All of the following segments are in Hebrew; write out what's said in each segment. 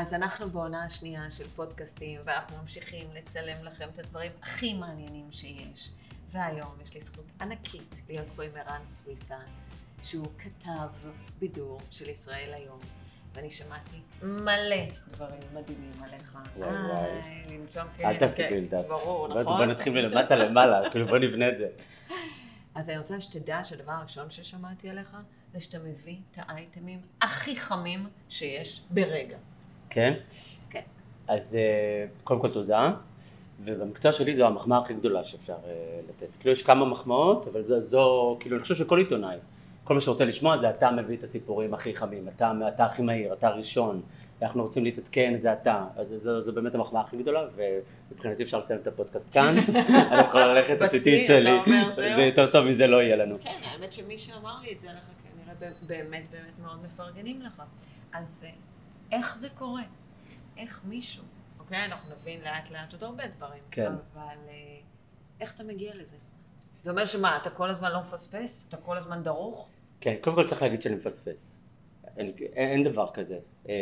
אז אנחנו בעונה השנייה של פודקאסטים, ואנחנו ממשיכים לצלם לכם את הדברים הכי מעניינים שיש. והיום יש לי זכות ענקית להיות פה עם ערן סוויסה, שהוא כתב בידור של ישראל היום. ואני שמעתי מלא דברים מדהימים עליך. וואי, וואי. איי, לנשום אל כן, תעשי. בילדאפ. ברור, נכון? בוא נתחיל מלמטה למעלה, כאילו בוא נבנה את זה. אז אני רוצה שתדע שהדבר הראשון ששמעתי עליך, זה שאתה מביא את האייטמים הכי חמים שיש ברגע. כן? כן. אז אה, קודם כל תודה, ובמקצוע שלי זו המחמאה הכי גדולה שאפשר אה, לתת. כאילו יש כמה מחמאות, אבל זו, זו כאילו אני חושב שכל עיתונאי, כל מה שרוצה לשמוע זה אתה מביא את הסיפורים הכי חמים, אתה, אתה הכי מהיר, אתה הראשון, אנחנו רוצים להתעדכן, זה אתה. אז זו, זו באמת המחמאה הכי גדולה, ומבחינתי אפשר לסיים את הפודקאסט כאן, אני יכול ללכת עשיתי את שלי. ויותר טוב מזה לא יהיה לנו. כן, האמת שמי שאמר לי את זה עליך כנראה באמת באמת מאוד מפרגנים לך. אז אה, איך זה קורה? איך מישהו, אוקיי, אנחנו נבין לאט לאט עוד הרבה דברים, כן. אבל אה, איך אתה מגיע לזה? זה אומר שמה, אתה כל הזמן לא מפספס? אתה כל הזמן דרוך? כן, קודם כל צריך להגיד שאני מפספס. אין, אין דבר כזה. אה,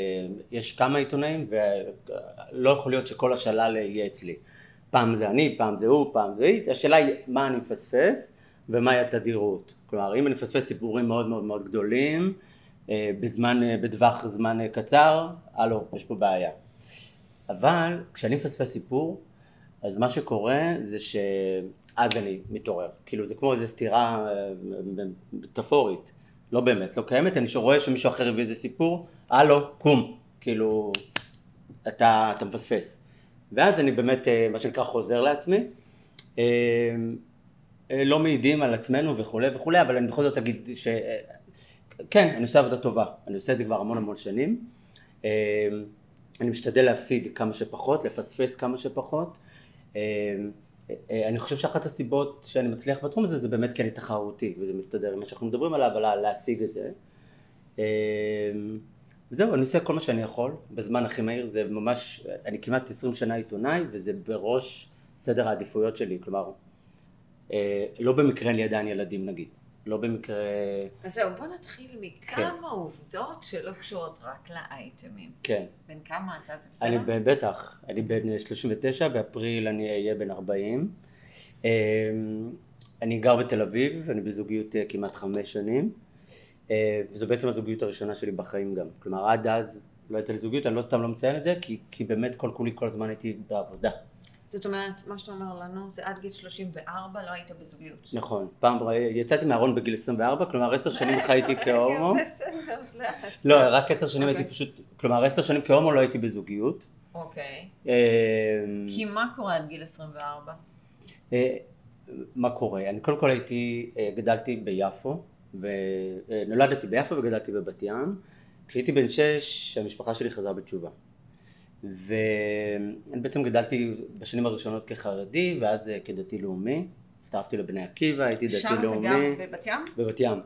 יש כמה עיתונאים ולא יכול להיות שכל השלל יהיה אצלי. פעם זה אני, פעם זה הוא, פעם זה היא. השאלה היא מה אני מפספס ומהי התדירות. כלומר, אם אני מפספס סיפורים מאוד מאוד מאוד גדולים, בזמן, אה, בטווח זמן אה, קצר, הלו, יש פה בעיה. אבל כשאני מפספס סיפור, אז מה שקורה זה שאז אני מתעורר. כאילו זה כמו איזו סתירה אה, מטאפורית, לא באמת, לא קיימת, אני רואה שמישהו אחר הביא איזה סיפור, הלו, קום, כאילו, אתה, אתה מפספס. ואז אני באמת, אה, מה שנקרא, חוזר לעצמי. אה, אה, לא מעידים על עצמנו וכולי וכולי, אבל אני בכל זאת אגיד ש... כן, אני עושה עבודה טובה, אני עושה את זה כבר המון המון שנים. אה, אני משתדל להפסיד כמה שפחות, לפספס כמה שפחות. אה, אה, אני חושב שאחת הסיבות שאני מצליח בתחום הזה זה באמת כי אני תחרותי, וזה מסתדר עם מה שאנחנו מדברים עליו, על להשיג את זה. וזהו, אני עושה כל מה שאני יכול, בזמן הכי מהיר, זה ממש, אני כמעט 20 שנה עיתונאי, וזה בראש סדר העדיפויות שלי, כלומר, לא במקרה אין לי עדיין ילדים נגיד, לא במקרה, אז זהו, בוא נתחיל מכמה עובדות שלא קשורות רק לאייטמים. כן, בן כמה אתה, זה בסדר? אני בטח, אני בן 39, באפריל אני אהיה בן 40. אה, אני גר בתל אביב, אני בזוגיות אה, כמעט חמש שנים, אה, וזו בעצם הזוגיות הראשונה שלי בחיים גם. כלומר, עד אז לא הייתה לי זוגיות, אני לא סתם לא מציין את זה, כי, כי באמת כל כולי כל הזמן הייתי בעבודה. זאת אומרת, מה שאתה אומר לנו, זה עד גיל 34 לא היית בזוגיות. נכון, פעם יצאתי מהארון בגיל 24, כלומר עשר שנים חייתי כהומו. אז לאט. לא, רק עשר שנים הייתי אוקיי. פשוט, כלומר עשר שנים כהומו לא הייתי בזוגיות. אוקיי. אה, כי מה קורה עד גיל 24? אה, מה קורה? אני קודם כל הייתי, אה, גדלתי ביפו, ונולדתי ביפו וגדלתי בבת ים. כשהייתי בן שש, המשפחה שלי חזרה בתשובה. ואני בעצם גדלתי בשנים הראשונות כחרדי, ואז אה, כדתי לאומי. הצטרפתי לבני עקיבא, הייתי דתי שם אתה לאומי. גם בבת ים? בבת ים.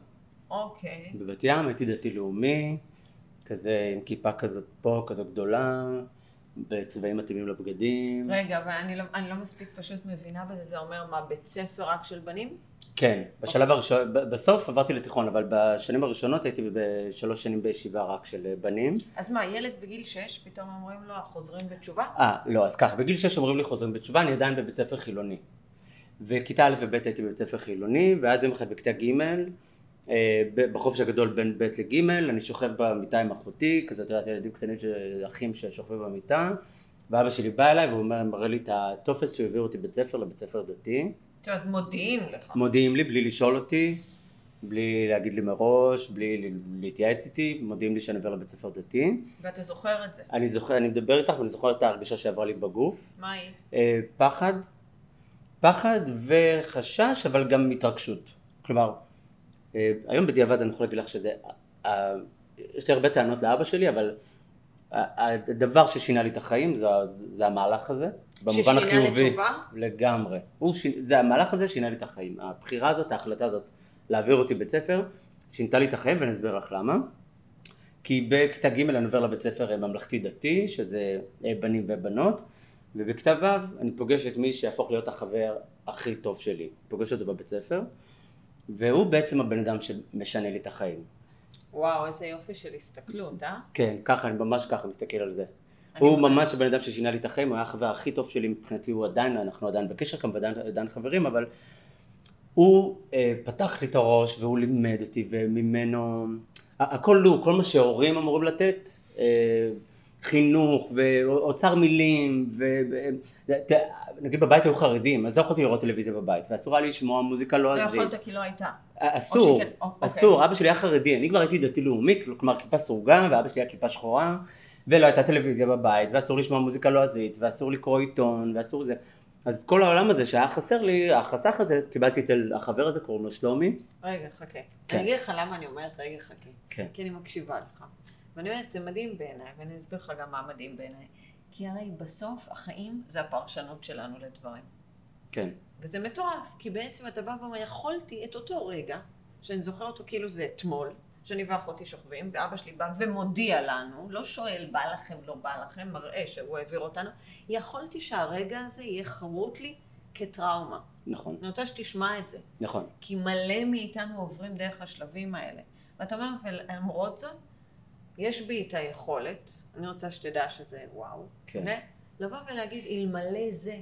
אוקיי. בבת ים הייתי דתי לאומי, כזה עם כיפה כזאת פה, כזאת גדולה, בצבעים מתאימים לבגדים. רגע, אבל אני לא, אני לא מספיק פשוט מבינה בזה, זה אומר מה, בית ספר רק של בנים? כן, בשלב הראשון, ב- בסוף עברתי לתיכון, אבל בשנים הראשונות הייתי בשלוש שנים בישיבה רק של אה, בנים. אז מה, ילד בגיל 6, פתאום אומרים לו, חוזרים בתשובה? אה, לא, אז ככה, בגיל 6 אומרים לי חוזרים בתשובה, אני עדיין בבית ספר חילוני. וכיתה א' וב' הייתי בבית ספר חילוני, ואז יום אחד בכיתה ג', בחופש הגדול בין ב' לג', אני שוכב במיטה עם אחותי, כזה, את יודעת, ילדים קטנים, אחים ששוכבים במיטה, ואבא שלי בא אליי והוא אומר, מראה לי את הטופס שהוא העביר אותי בית ספר לבית ספר דתי. זאת אומרת, מודיעים לך. מודיעים לי בלי לשאול אותי, בלי להגיד לי מראש, בלי להתייעץ איתי, מודיעים לי שאני עובר לבית ספר דתי. ואתה זוכר את זה. אני זוכר, אני מדבר איתך ואני זוכר את ההרגשה שעברה לי בגוף. מה היא? אה, פחד, פחד וחשש, אבל גם התרגשות. כלומר, אה, היום בדיעבד אני יכול להגיד לך שזה, אה, יש לי הרבה טענות לאבא שלי, אבל הדבר ששינה לי את החיים זה, זה המהלך הזה, במובן ששינה החיובי. לטובה? לגמרי. הוא ש... זה המהלך הזה שינה לי את החיים. הבחירה הזאת, ההחלטה הזאת, להעביר אותי בית ספר, שינתה לי את החיים ואני אסביר לך למה. כי בכיתה ג' אני עובר לבית ספר ממלכתי דתי, שזה אה, בנים ובנות, ובכיתה ו' אני פוגש את מי שיהפוך להיות החבר הכי טוב שלי. פוגש אותו בבית ספר, והוא בעצם הבן אדם שמשנה לי את החיים. וואו, איזה יופי של הסתכלות, אה? כן, ככה, אני ממש ככה מסתכל על זה. הוא ממש- ממש הבן אדם ששינה לי את החיים, הוא היה החבר הכי טוב שלי מבחינתי, הוא עדיין, אנחנו עדיין בקשר כאן ועדיין עדיין חברים, אבל הוא אה, פתח לי את הראש והוא לימד אותי וממנו, הכל הוא, כל מה שהורים אמורים לתת, אה, חינוך ואוצר מילים, ונגיד בבית היו חרדים, אז לא יכולתי לראות טלוויזיה בבית, ואסור היה לי לשמוע מוזיקה לא לועזית. יכולת כי לא הייתה. אסור, שכן, או- אוקיי. אסור, אבא שלי היה חרדי, אני כבר הייתי דתי לאומי, כלומר כיפה סרוגה, ואבא שלי היה כיפה שחורה, ולא הייתה טלוויזיה בבית, ואסור לשמוע מוזיקה לועזית, ואסור לקרוא עיתון, ואסור זה. אז כל העולם הזה שהיה חסר לי, החסך הזה, קיבלתי אצל החבר הזה, קוראים לו שלומי. רגע, חכה. כן. אני אגיד לך למה אני אומרת רגע, חכה. כן. כי אני מקשיבה לך. ואני אומרת, זה מדהים בעיניי, ואני אסביר לך גם מה מדהים בעיניי. כי הרי בסוף החיים זה הפרשנות שלנו לדברים. כן, וזה מטורף, כי בעצם אתה בא ואומר, יכולתי את אותו רגע, שאני זוכר אותו כאילו זה אתמול, שאני ואחותי שוכבים, ואבא שלי בא ומודיע לנו, לא שואל בא לכם, לא בא לכם, מראה שהוא העביר אותנו, יכולתי שהרגע הזה יהיה חרוט לי כטראומה. נכון, אני רוצה שתשמע את זה, נכון, כי מלא מאיתנו עוברים דרך השלבים האלה. ואתה אומר, ולמרות זאת, יש בי את היכולת, אני רוצה שתדע שזה וואו, כן. לבוא ולהגיד, אלמלא זה,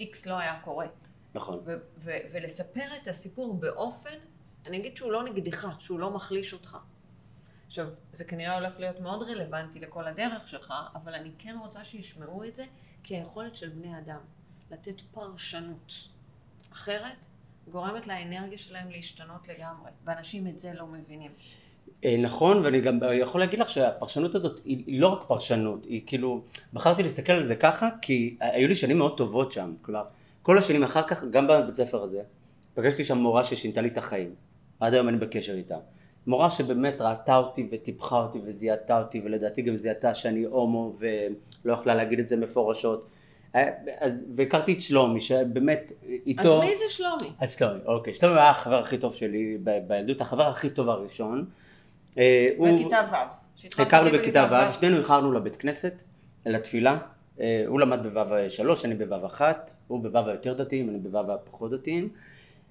איקס לא היה קורה. נכון, ו- ו- ולספר את הסיפור באופן, אני אגיד שהוא לא נגדך, שהוא לא מחליש אותך. עכשיו, זה כנראה הולך להיות מאוד רלוונטי לכל הדרך שלך, אבל אני כן רוצה שישמעו את זה כיכולת של בני אדם, לתת פרשנות. אחרת, גורמת לאנרגיה שלהם להשתנות לגמרי, ואנשים את זה לא מבינים. אה, נכון, ואני גם יכול להגיד לך שהפרשנות הזאת היא לא רק פרשנות, היא כאילו, בחרתי להסתכל על זה ככה, כי היו לי שנים מאוד טובות שם, כלומר, כל השנים אחר כך, גם בבית ספר הזה, פגשתי שם מורה ששינתה לי את החיים, עד היום אני בקשר איתה. מורה שבאמת ראתה אותי וטיפחה אותי וזיהתה אותי, ולדעתי גם זיהתה שאני הומו, ולא יכלה להגיד את זה מפורשות. אה, אז, והכרתי את שלומי, שבאמת, איתו... אז מי זה שלומי? אז שלומי, אוקיי. שלומי היה החבר הכי טוב שלי בילדות, החבר הכי טוב הראשון. אה, בכיתה ו'. הכרנו בכיתה ו', שנינו איחרנו לבית כנסת, לתפילה. אה, הוא למד בו' שלוש, אני בו' אחת, הוא בו' היותר דתיים, אני בו' הפחות דתיים.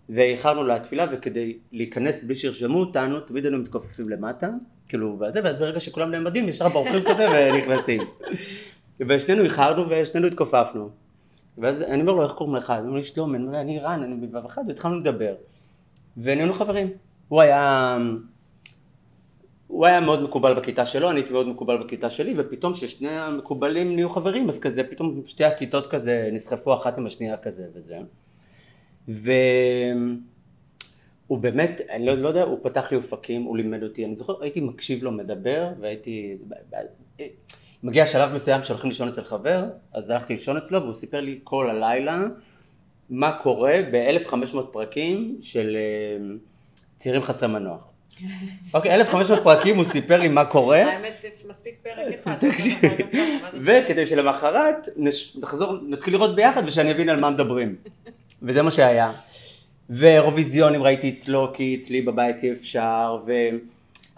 ואיחרנו לתפילה, וכדי להיכנס בלי שירשמו אותנו, תמיד היינו מתכופפים למטה, כאילו, וזה, ואז ברגע שכולם נעמדים, ישר בורחים כזה ונכנסים. ושנינו איחרנו ושנינו התכופפנו. ואז אני אומר לו, איך קוראים לך? הוא אומר לי, שלום, אני רן, אני בו' אחת, והתחלנו לדבר. ונהיינו חברים. הוא היה... הוא היה מאוד מקובל בכיתה שלו, אני הייתי מאוד מקובל בכיתה שלי, ופתאום כששני המקובלים נהיו חברים, אז כזה, פתאום שתי הכיתות כזה נסחפו אחת עם השנייה כזה וזה. והוא באמת, אני לא, לא יודע, הוא פתח לי אופקים, הוא לימד אותי, אני זוכר, הייתי מקשיב לו מדבר, והייתי... מגיע שלב מסוים שהולכים לישון אצל חבר, אז הלכתי לישון אצלו והוא סיפר לי כל הלילה מה קורה ב-1500 פרקים של אה, צעירים חסרי מנוח. אוקיי, 1500 פרקים הוא סיפר לי מה קורה, האמת, מספיק פרק אחד. זה- וכדי שלמחרת נחזור, נתחיל לראות ביחד ושאני אבין על מה מדברים. וזה מה שהיה. ואירוויזיונים ראיתי אצלו, כי אצלי בבית אי אפשר, ו...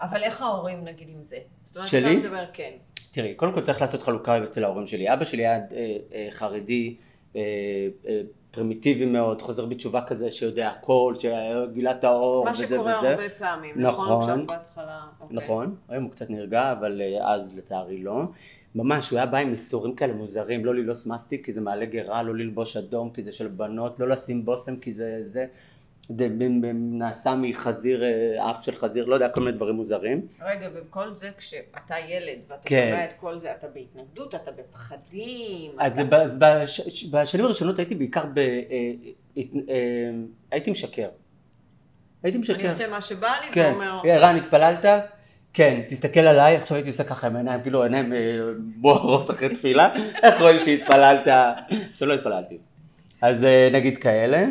אבל איך ההורים נגיד עם זה? זאת אומרת, שלי? אתה מדבר, כן. תראי, קודם כל צריך לעשות חלוקה אצל ההורים שלי. אבא שלי היה אה, אה, חרדי, אה, פרימיטיבי מאוד, חוזר בתשובה כזה שיודע הכל, שגילה את האור מה וזה שקורה וזה. הרבה פעמים, נכון. נכון? בהתחלה. אוקיי. נכון, היום הוא קצת נרגע, אבל אה, אז לצערי לא. ממש, הוא היה בא עם איסורים כאלה מוזרים, לא ללעוס מסטיק כי זה מעלה גרה, לא ללבוש אדום כי זה של בנות, לא לשים בושם כי זה זה, זה נעשה מחזיר, אה, אף של חזיר, לא יודע, כל מיני דברים מוזרים. רגע, וכל זה כשאתה ילד ואתה כן. שומע את כל זה, אתה בהתנגדות, אתה בפחדים. אז אתה- אז בש- בשנים הראשונות הייתי בעיקר ב... אה, אה, הייתי משקר. הייתי משקר. אני עושה מה שבא לי כן, ואומר, רן התפללת? כן, תסתכל עליי, עכשיו הייתי עושה ככה עם העיניים, כאילו עיניים אה, בוערות אחרי תפילה, איך רואים שהתפללת? שלא התפללתי. אז נגיד כאלה.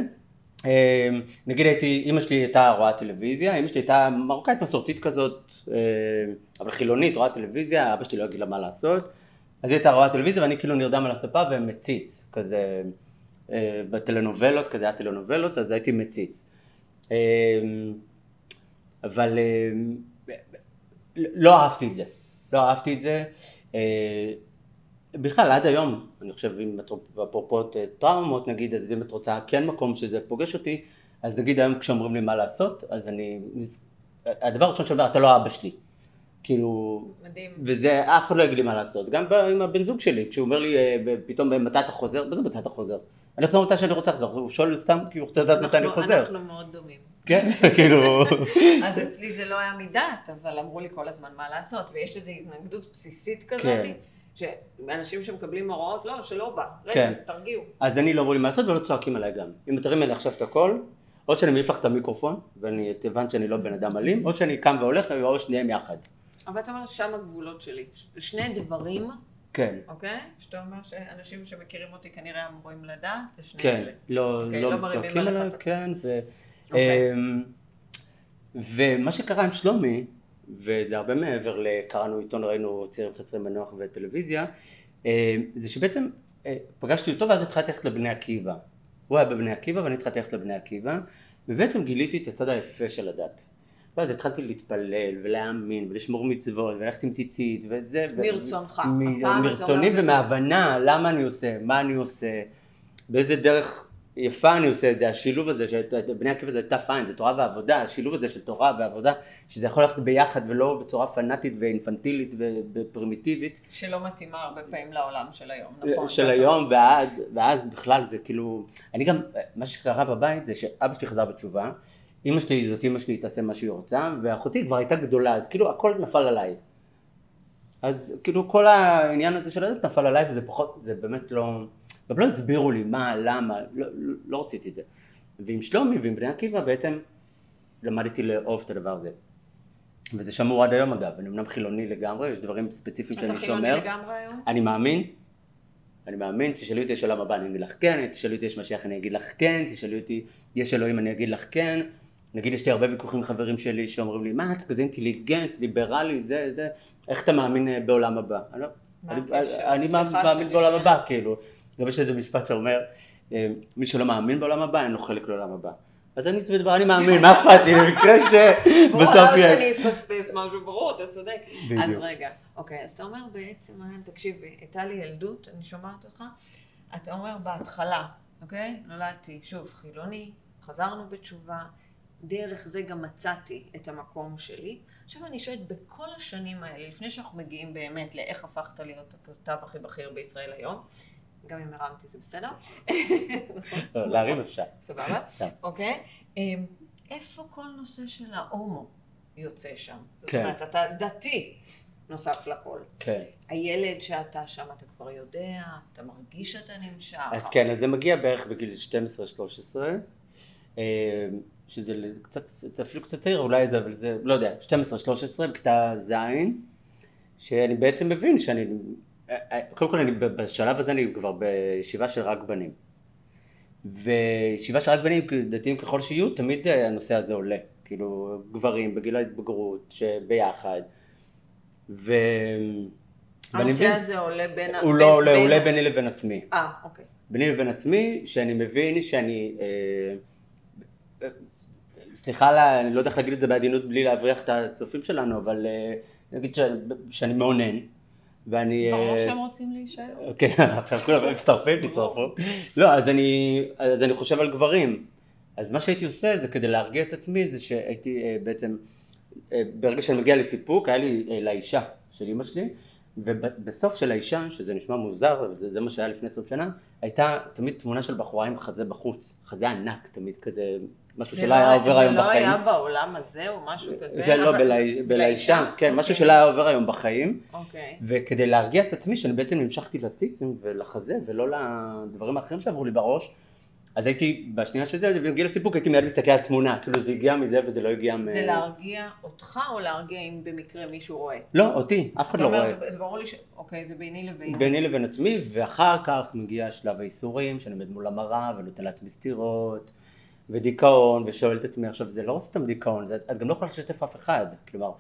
אה, נגיד הייתי, אימא שלי הייתה רואה טלוויזיה, אימא שלי הייתה מרוקאית מסורתית כזאת, אה, אבל חילונית, רואה טלוויזיה, אבא שלי לא יגיד לה מה לעשות. אז היא הייתה רואה טלוויזיה ואני כאילו נרדם על הספה ומציץ, כזה אה, בטלנובלות, כזה היה טלנובלות, אז הייתי מציץ. אבל לא אהבתי את זה, לא אהבתי את זה. אה, בכלל עד היום, אני חושב אם את אפרופו טראומות נגיד, אז אם את רוצה כן מקום שזה פוגש אותי, אז נגיד היום כשאומרים לי מה לעשות, אז אני, הדבר הראשון שאומר, אתה לא אבא שלי. כאילו, מדהים. וזה, אף אחד לא יגיד לי מה לעשות. גם עם הבן זוג שלי, כשהוא אומר לי אה, פתאום מתי אתה חוזר, מה זה מתי אתה חוזר? אני אחזור מתי שאני רוצה לחזור, הוא שואל סתם כי הוא רוצה לדעת מתי אני חוזר. אנחנו מאוד דומים. כן, כאילו, אז אצלי זה לא היה מדעת, אבל אמרו לי כל הזמן מה לעשות, ויש איזו התנגדות בסיסית כזאת, כן. שאנשים שמקבלים הוראות, לא, שלא בא, רגע, כן. תרגיעו. אז אני לא אמרו לי מה לעשות ולא צועקים עליי גם. אם תרים אליי עכשיו את הכל, או שאני מעיף לך את המיקרופון, ואני הבנת שאני לא בן אדם אלים, או שאני קם והולך, או שניהם יחד. אבל אתה אומר, שם הגבולות שלי. שני דברים, כן, אוקיי? שאתה אומר שאנשים שמכירים אותי כנראה אמורים לדעת, זה שני כן, אלה. לא, אוקיי, לא לא מרימים צועקים עליך עליי, כן, ו... אוקיי. אמ, ומה שקרה עם שלומי, וזה הרבה מעבר לקראנו עיתון, ראינו צעירים חסרי מנוח וטלוויזיה, אמ, זה שבעצם אה, פגשתי אותו ואז התחלתי ללכת לבני עקיבא. הוא היה בבני עקיבא ואני התחלתי ללכת לבני עקיבא, ובעצם גיליתי את הצד היפה של הדת. ואז התחלתי להתפלל ולהאמין ולשמור מצוות וללכת עם ציצית וזה. מרצונך. מ- מרצוני ומהבנה למה אני עושה, מה אני עושה, באיזה דרך יפה אני עושה את זה, השילוב הזה, שבני עקיבא זה תף עין, זה תורה ועבודה, השילוב הזה של תורה ועבודה, שזה יכול ללכת ביחד ולא בצורה פנאטית ואינפנטילית ופרימיטיבית, שלא מתאימה הרבה פעמים לעולם של היום, נכון? של ואתה- היום ואז, ואז בכלל זה כאילו, אני גם, מה שקרה בבית זה שאבא שלי חזר בתשובה, אמא שלי זאת אמא שלי תעשה מה שהיא רוצה, ואחותי כבר הייתה גדולה, אז כאילו הכל נפל עליי. אז כאילו כל העניין הזה של הדת נפל עליי וזה פחות, זה באמת לא, גם לא הסבירו לי מה, למה, לא, לא, לא רציתי את זה. ועם שלומי ועם בני עקיבא בעצם למדתי לאהוב את הדבר הזה. וזה שמור עד היום אגב, אני אמנם חילוני לגמרי, יש דברים ספציפיים שאני אתה שומר. חילוני לגמרי היום? אני מאמין, אני מאמין, תשאלי אותי יש עולם הבא אני אגיד לך כן, תשאלי אותי יש משיח אני אגיד לך כן, תשאלי אותי יש אלוהים אני אגיד לך כן, נגיד יש לי הרבה ויכוחים עם חברים שלי שאומרים לי מה אתה כזה אינטליגנט, ליברלי, זה, זה, איך אתה מאמין אה, בעולם הבא? אני לא- אני- מאמין בעולם. הבא, כאילו, גם יש איזה משפט שאומר, אה, מי שלא מאמין בעולם הבא אין לו חלק לעולם הבא. אז אני תמיד אומר, אני מאמין, מה אכפת לי, במקרה שבסוף ברור, למה שאני. אפספס משהו, ברור, אתה צודק. בדיוק. אז רגע, אוקיי, אז אתה אומר בעצם, אה, תקשיב, הייתה לי ילדות, אני שומעת אותך, אתה אומר בהתחלה, אוקיי? נולדתי, שוב, חילוני, חזרנו בתשובה, דרך זה גם מצאתי את המקום שלי. עכשיו אני שואלת, בכל השנים האלה, לפני שאנחנו מגיעים באמת לאיך הפכת להיות הכתב הכי בכיר בישראל היום, גם אם הרמתי זה בסדר? לא, להרים אפשר. סבבה? סתם. אוקיי? אמ, איפה כל נושא של ההומו יוצא שם? זאת כן. אומרת, אתה דתי נוסף לכל. כן. הילד שאתה שם, אתה כבר יודע, אתה מרגיש שאתה נמשך. אז כן, אז זה מגיע בערך בגיל 12-13, אה, שזה קצת, זה אפילו קצת צעיר, אולי זה, אבל זה, לא יודע, 12-13 בכיתה ז', שאני בעצם מבין שאני, קודם כל אני בשלב הזה אני כבר בישיבה של רק בנים. וישיבה של רק בנים, דתיים ככל שיהיו, תמיד הנושא הזה עולה. כאילו, גברים בגיל ההתבגרות, שביחד. ו... הנושא הזה עולה בין... הוא בין- לא עולה, הוא בין- עולה ביני לבין עצמי. אה, אוקיי. ביני לבין עצמי, שאני מבין שאני, אה, סליחה, לה, אני לא יודע איך להגיד את זה בעדינות בלי להבריח את הצופים שלנו, אבל אה, נגיד ש, שאני מאונן, ואני... ברור אה, שהם רוצים להישאר. כן, עכשיו כולם מצטרפים, תצטרפו. לא, אז אני, אז אני חושב על גברים. אז מה שהייתי עושה זה כדי להרגיע את עצמי, זה שהייתי אה, בעצם, ברגע שאני מגיע לסיפוק, היה לי לאישה של אימא שלי, ובסוף של האישה, שזה נשמע מוזר, אבל זה, זה מה שהיה לפני 20 שנה, הייתה תמיד תמונה של בחורה עם חזה בחוץ, חזה ענק תמיד כזה, משהו שלא היה עובר היום זה לא בחיים. היה בעולם הזה או משהו כזה? זה לא בלאישה, כן, משהו. שלא היה עובר היום בחיים. אוקיי. וכדי להרגיע את עצמי שאני בעצם נמשכתי לציצים ולחזה ולא לדברים האחרים שעברו לי בראש אז הייתי בשנייה של זה בגיל הסיפוק הייתי מיד מסתכל על התמונה כאילו זה הגיע מזה וזה לא הגיע מ... זה להרגיע אותך או להרגיע אם במקרה מישהו רואה? לא אותי אף אחד לא רואה זה ברור לי ש... אוקיי, זה ביני לביני. ביני לבין עצמי ואחר כך מגיע שלב האיסורים שאני עומד מול המראה ונותן לעצמי סטירות ודיכאון ושואל את עצמי עכשיו זה לא סתם דיכאון זה- את גם לא יכולה לשתף אף אחד כלומר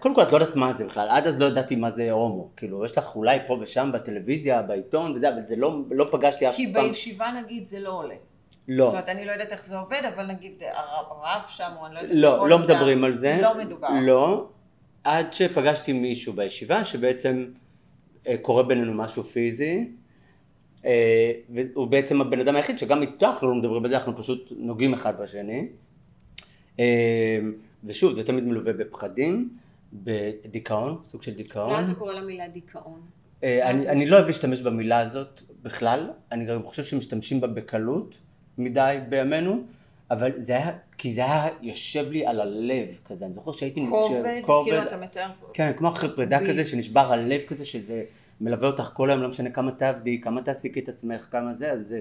קודם כל את לא יודעת מה זה בכלל, עד אז לא ידעתי מה זה הומו, כאילו יש לך אולי פה ושם בטלוויזיה, בעיתון וזה, אבל זה לא, לא פגשתי אף כי פעם, בישיבה נגיד זה לא עולה. לא, זאת אומרת, אני לא יודעת איך זה עובד, אבל נגיד הרב שם, או אני לא יודעת... לא, לא שם, מדברים על זה, לא מדובר. לא, עד שפגשתי מישהו בישיבה שבעצם אה, קורה בינינו משהו פיזי, אה, והוא בעצם הבן אדם היחיד שגם איתו אנחנו לא מדברים על זה, אנחנו פשוט נוגעים אחד בשני, אה, ושוב זה תמיד מלווה בפחדים, בדיכאון, סוג של דיכאון. למה אתה קורא למילה דיכאון? אה, אני, אני לא אוהב להשתמש במילה הזאת בכלל, אני גם חושב שמשתמשים בה בקלות מדי בימינו, אבל זה היה, כי זה היה יושב לי על הלב כזה, אני זוכר שהייתי... כובד, כאילו אתה מתאר... כן, כמו אחרי פרידה. כזה שנשבר הלב כזה, שזה מלווה אותך כל היום, לא משנה כמה תעבדי, כמה תעסיקי את עצמך, כמה זה, אז זה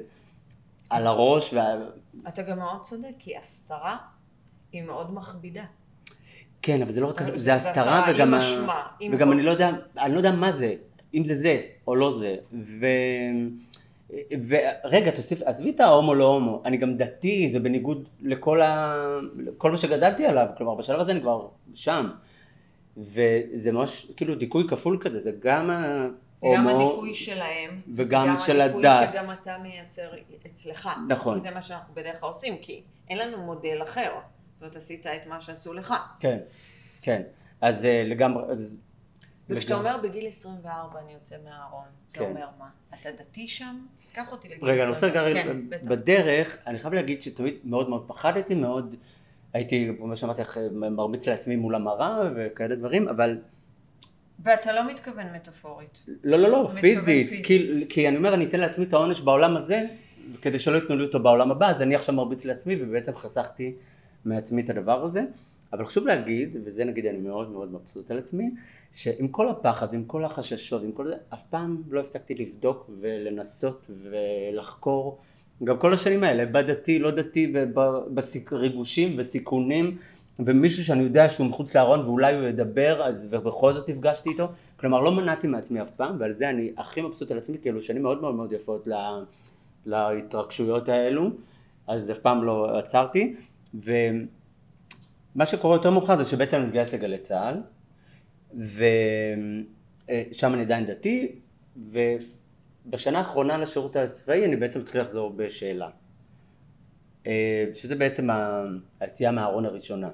על הראש, וה... אתה גם מאוד צודק, כי הסתרה היא מאוד מכבידה. כן, אבל זה לא רק, זה- הסתרה וגם, אשמה, עם וגם כל- אני לא יודע, אני לא יודע מה זה, אם זה זה או לא זה, ו... ורגע, תוסיף, עזבי את ההומו לא הומו, אני גם דתי, זה בניגוד לכל ה... כל מה שגדלתי עליו, כלומר בשלב הזה אני כבר שם, וזה ממש כאילו דיכוי כפול כזה, זה גם גם הדיכוי שלהם, וגם זה של גם הדיכוי הדת. שגם אתה מייצר אצלך. נכון. כי זה מה שאנחנו בדרך כלל עושים, כי אין לנו מודל אחר. זאת אומרת, עשית את מה שעשו לך. כן, כן, אז אה, לגמרי, אז... וכשאתה. אומר בגיל 24 אני יוצא מהארון, זה כן. אומר מה? אתה דתי שם? קח אותי לגיל רגע, אני רוצה 24. רגע, כן, בטח. בדרך, אני חייב להגיד שתמיד מאוד מאוד פחדתי, מאוד, הייתי, כמו שאמרתי לך, מרביץ לעצמי מול המראה וכאלה דברים, אבל ואתה לא מתכוון מטאפורית. לא, לא, לא, פיזית, פיזית. כי, כי אני אומר, אני אתן לעצמי את העונש בעולם הזה, כדי שלא ייתנו לי אותו בעולם הבא, אז אני עכשיו מרביץ לעצמי, ובעצם חסכתי מעצמי את הדבר הזה. אבל חשוב להגיד, וזה נגיד אני מאוד מאוד מבסוט על עצמי, שעם כל הפחד, עם כל החששות, עם כל זה, אף פעם לא הפסקתי לבדוק ולנסות ולחקור. גם כל השנים האלה, בדתי, לא דתי, בריגושים וסיכונים, ומישהו שאני יודע שהוא מחוץ לארון ואולי הוא ידבר, אז ובכל זאת נפגשתי איתו. כלומר, לא מנעתי מעצמי אף פעם, ועל זה אני הכי מבסוט על עצמי, כי אלו שנים מאוד מאוד מאוד יפות לה, להתרגשויות האלו, אז אף פעם לא עצרתי. ומה שקורה יותר מאוחר זה שבעצם אני מתגייס לגלי צה"ל, ושם אני עדיין דתי, ובשנה האחרונה לשירות הצבאי אני בעצם מתחיל לחזור בשאלה. אה, שזה בעצם היציאה מהארון הראשונה.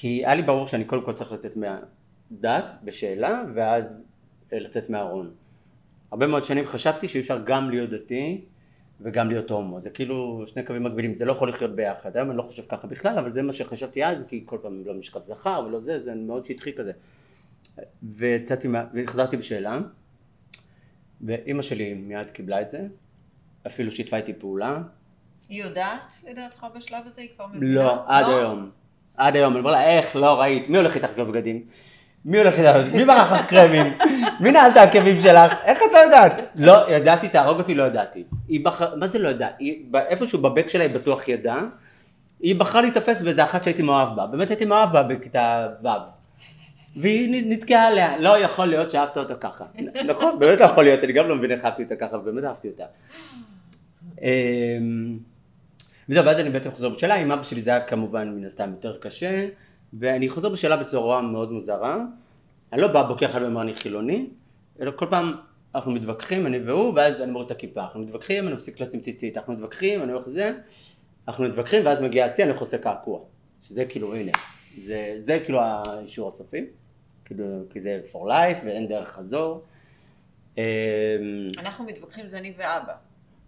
כי היה לי ברור שאני קודם כל צריך לצאת מהדת בשאלה, ואז אה, לצאת מהארון. הרבה מאוד שנים חשבתי שאי אפשר גם להיות דתי וגם להיות הומו. זה כאילו שני קווים מקבילים, זה לא יכול לחיות ביחד. היום אני לא חושב ככה בכלל, אבל זה מה שחשבתי אז, כי כל פעם לא משכב זכר ולא זה, זה מאוד שטחי כזה. ויצאתי, וחזרתי בשאלה, ואימא שלי מיד קיבלה את זה, אפילו שיתפה איתי פעולה, היא יודעת, לדעתך, בשלב הזה? היא כבר מבינה? לא, עד היום. עד היום, אני אומר לה, איך, לא ראית, מי הולך איתך לקנות בגדים? מי הולך איתך, מי ברח לך קרמים? מי נעל את העקבים שלך? איך את לא יודעת? לא, ידעתי, תהרוג אותי, לא ידעתי. היא בחרה, מה זה לא ידעה? איפשהו בבק שלה היא בטוח ידעה. היא בחרה להיתפס באיזה אחת שהייתי מאוהב בה. באמת הייתי מאוהב בה בכיתה ו'. והיא נתקעה עליה, לא יכול להיות שאהבת אותה ככה. נכון, באמת לא יכול להיות, אני גם לא מבין איך אהבתי אותה ככה, ובאמת אהבתי אותה. וזהו, ואז אני בעצם חוזר בשאלה, עם אבא שלי זה היה כמובן מן הסתם יותר קשה, ואני חוזר בשאלה בצורה מאוד מוזרה. אני לא בא בוקר אחד ואומר אני חילוני, אלא כל פעם אנחנו מתווכחים, אני והוא, ואז אני מוריד את הכיפה. אנחנו מתווכחים, אני מפסיק לשים ציצית, אנחנו מתווכחים, אני הולך לזה, אנחנו מתווכחים, ואז מגיע השיא, אני עושה קעקוע. שזה כאילו, הנה, זה, זה כאילו האישור הסופי, כאילו, כי זה for life ואין דרך חזור. אמ, אנחנו מתווכחים, זה אני ואבא.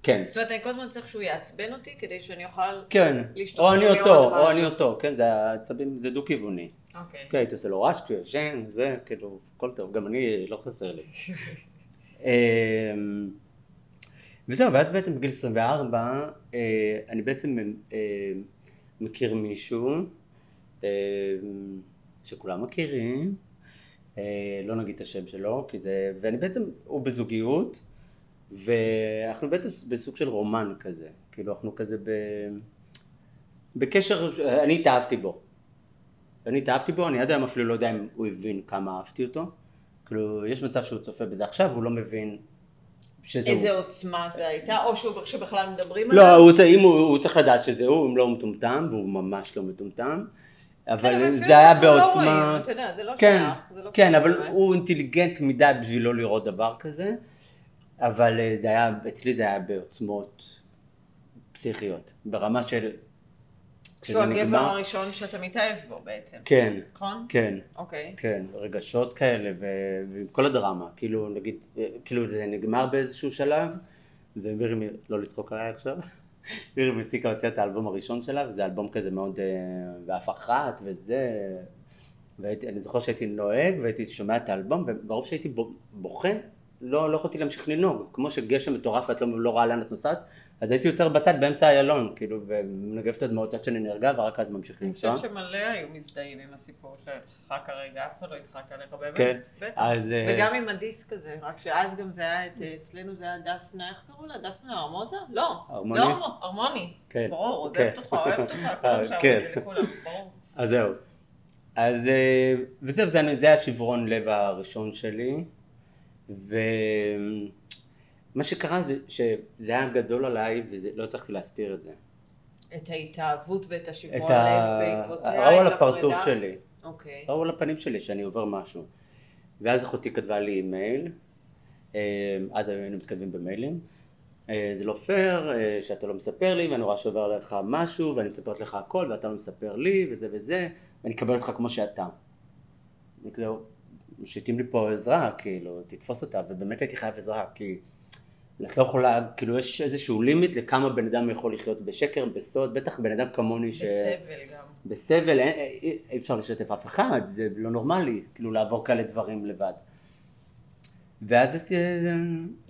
כן, זאת אומרת, אני כל הזמן צריך שהוא יעצבן אותי כדי שאני אוכל... כן, להשתחרר או אני אותו. או אני אותו, כן, זה העצבים, זה דו-כיווני. אוקיי. כן, עושה לו רעש כשהוא ישן, זה, כאילו, הכל טוב, גם אני, לא חסר לי. אמ, וזהו, ואז בעצם בגיל 24, אה, אני בעצם אה, מכיר מישהו אה, שכולם מכירים, לא נגיד את השם שלו, כי זה, ואני בעצם, הוא בזוגיות, ואנחנו בעצם בסוג של רומן כזה, כאילו אנחנו כזה ב... בקשר, אני התאהבתי בו. אני התאהבתי בו, אני עד היום אפילו לא יודע אם הוא הבין כמה אהבתי אותו. כאילו, יש מצב שהוא צופה בזה עכשיו, הוא לא מבין שזה איזה הוא. עוצמה זה הייתה, או שהוא- שבכלל מדברים לא, עליו? הוא, צ- אם הוא, הוא צריך לדעת שזה הוא, אם לא הוא מטומטם, והוא ממש לא מטומטם. כן, אבל אפילו זה היה לא בעוצמה... רואים, אתה יודע, זה לא כן, שייך, זה לא כן, קשור, אבל באמת. הוא אינטליגנט מדי בשביל לא לראות דבר כזה, אבל אה, זה היה, אצלי זה היה בעוצמות פסיכיות, ברמה של... שהוא הגבר נגמר- הראשון שאתה מתאהב בו בעצם, כן, נכון? כן, אוקיי. כן, רגשות כאלה ו- ועם כל הדרמה, כאילו נגיד, אה, כאילו זה נגמר באיזשהו שלב, ומירי, לא לצחוק עליי עכשיו, מירי מסיקה הוציאה את האלבום הראשון שלה, וזה אלבום כזה מאוד, אה, ואף אחת וזה, ואני זוכר שהייתי נוהג והייתי שומע את האלבום, וברוב שהייתי בוכה, לא, לא יכולתי להמשיך לנהוג. כמו שגשם מטורף ואת לא, לא רואה לאן את נוסעת, אז הייתי עוצר בצד באמצע איילון, כאילו, ומנגב את הדמעות עד שאני נרגע, ורק אז ממשיך לנסוע. אני חושבת שמלא היו מזדהים עם הסיפור שלך כרגע, אף אחד לא יצחק עליך באמת. כן, בטח. אז... אה, וגם עם הדיסק הזה, רק שאז גם זה היה, את- אצלנו זה היה דפנה, איך קראו לה? דפנה ארמוזה? לא. הרמוני? לא הרמוני. כן. ברור, כן. עוזבת אותך, אוהבת אותך, כולם שם, כן. לכולם, ברור. אז זהו. אז אה, וזהו, זה, זה השברון לב הראשון שלי. ומה שקרה זה שזה היה גדול עליי ולא הצלחתי להסתיר את זה. את ההתאהבות ואת השברון את לב ה... בעקבותיה. ראו על הפרצוף הפרידה? שלי. אוקיי. ראו על הפנים שלי שאני עובר משהו. ואז אחותי כתבה לי אימייל, אה, אז היינו מתכתבים במיילים. אה, זה לא פייר אה, שאתה לא מספר לי ואני רואה שעובר עליך משהו ואני מספרת לך הכל ואתה לא מספר לי וזה וזה ואני אקבל אותך כמו שאתה. זהו, מושיטים לי פה עזרה, כאילו, תתפוס אותה, ובאמת הייתי חייב עזרה, כי את לא יכולה, כאילו יש איזשהו לימיט לכמה בן אדם יכול לחיות בשקר, בסוד, בטח בן אדם כמוני ש... בסבל גם. בסבל, אין- אי אי אפשר לשתף אף אחד, זה לא נורמלי, כאילו לעבור כאלה דברים לבד. ואז אז, אה,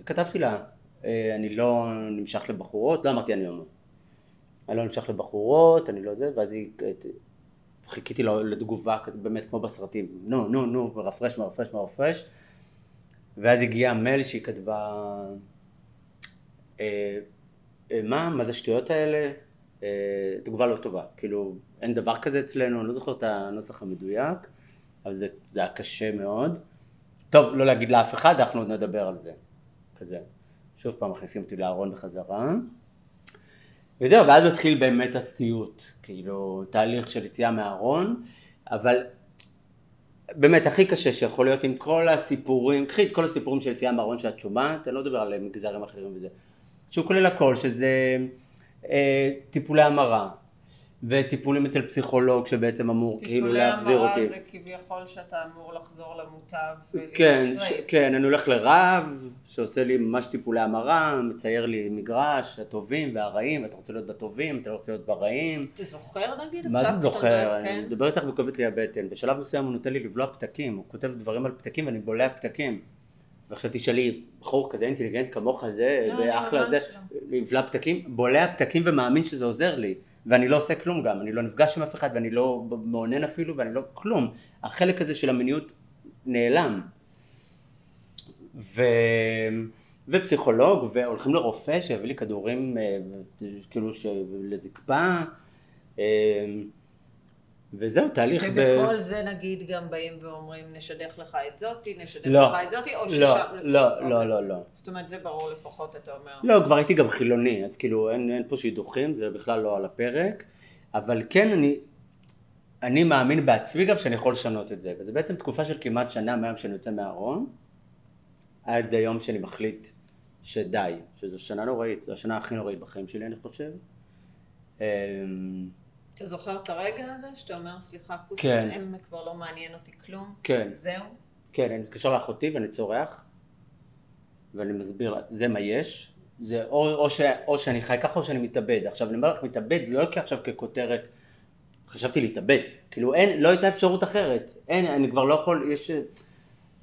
כתבתי לה, אה, אני לא נמשך לבחורות, לא אמרתי אני הומו. אני לא נמשך לבחורות, אני לא זה, ואז היא, חיכיתי לתגובה, באמת כמו בסרטים, נו, נו, נו, מרפרש, מרפרש, מרפרש, ואז הגיע המייל שהיא כתבה, אה, אה, מה, מה זה השטויות האלה? אה, תגובה לא טובה, כאילו אין דבר כזה אצלנו, אני לא זוכר את הנוסח המדויק, אבל זה, זה היה קשה מאוד. טוב, לא להגיד לאף אחד, אנחנו עוד נדבר על זה, כזה. שוב פעם מכניסים אותי לארון בחזרה. וזהו, ואז מתחיל באמת הסיוט, כאילו תהליך של יציאה מהארון, אבל באמת הכי קשה שיכול להיות עם כל הסיפורים, קחי את כל הסיפורים של יציאה מהארון שאת שומעת, אני לא מדבר על מגזרים אחרים וזה, שהוא כולל הכל, שזה אה, טיפולי המרה, וטיפולים אצל פסיכולוג שבעצם אמור כאילו להחזיר אותי. טיפולי המרה זה כביכול שאתה אמור לחזור למוטב ולהיות כן, ש, סטרייט. כן, אני הולך לרב שעושה לי ממש טיפולי המרה, מצייר לי מגרש, הטובים והרעים, אתה רוצה להיות בטובים, אתה לא רוצה להיות ברעים. אתה זוכר נגיד? מה זה זוכר? אני כן? מדבר איתך וכואבת לי הבטן. בשלב מסוים הוא נותן לי לבלוע פתקים, הוא כותב דברים על פתקים ואני בולע פתקים. ועכשיו תשאלי, בחור כזה אינטליגנט כמוך זה, לא, אני ואחלה ממש זה, לא. לבלע פתקים, בולע פתקים ומאמין שזה עוזר לי. ואני לא עושה כלום גם, אני לא נפגש עם אף אחד ואני לא מאונן אפילו ואני לא כלום. החלק הזה של המיניות נעלם. ו... ופסיכולוג, והולכים לרופא שיביא לי כדורים אה, כאילו ש... לזקפה, אה, וזהו, תהליך ב... ובכל זה נגיד גם באים ואומרים נשדך לך את זאתי, נשדך לא. לך את זאתי, או ששם... לא, לפחות- לא. לא, לא, לא. זאת אומרת זה ברור לפחות אתה אומר. לא, כבר הייתי גם חילוני, אז כאילו אין, אין פה שידוכים, זה בכלל לא על הפרק, אבל כן אני, אני מאמין בעצמי גם שאני יכול לשנות את זה, וזה בעצם תקופה של כמעט שנה מהיום שאני יוצא מהארון, עד היום שאני מחליט שדי, שזו שנה נוראית, זו השנה הכי נוראית בחיים שלי אני חושב. אתה זוכר את הרגע הזה שאתה אומר סליחה כוס כן. אם כבר לא מעניין אותי כלום? כן, זהו? כן, אני מתקשר לאחותי ואני צורח, ואני מסביר זה מה יש, זה או, או, ש, או שאני חי ככה או שאני מתאבד. עכשיו אני אומר לך מתאבד, לא לוקח עכשיו ככותרת, חשבתי להתאבד, כאילו אין, לא הייתה אפשרות אחרת, אין, אני כבר לא יכול, יש,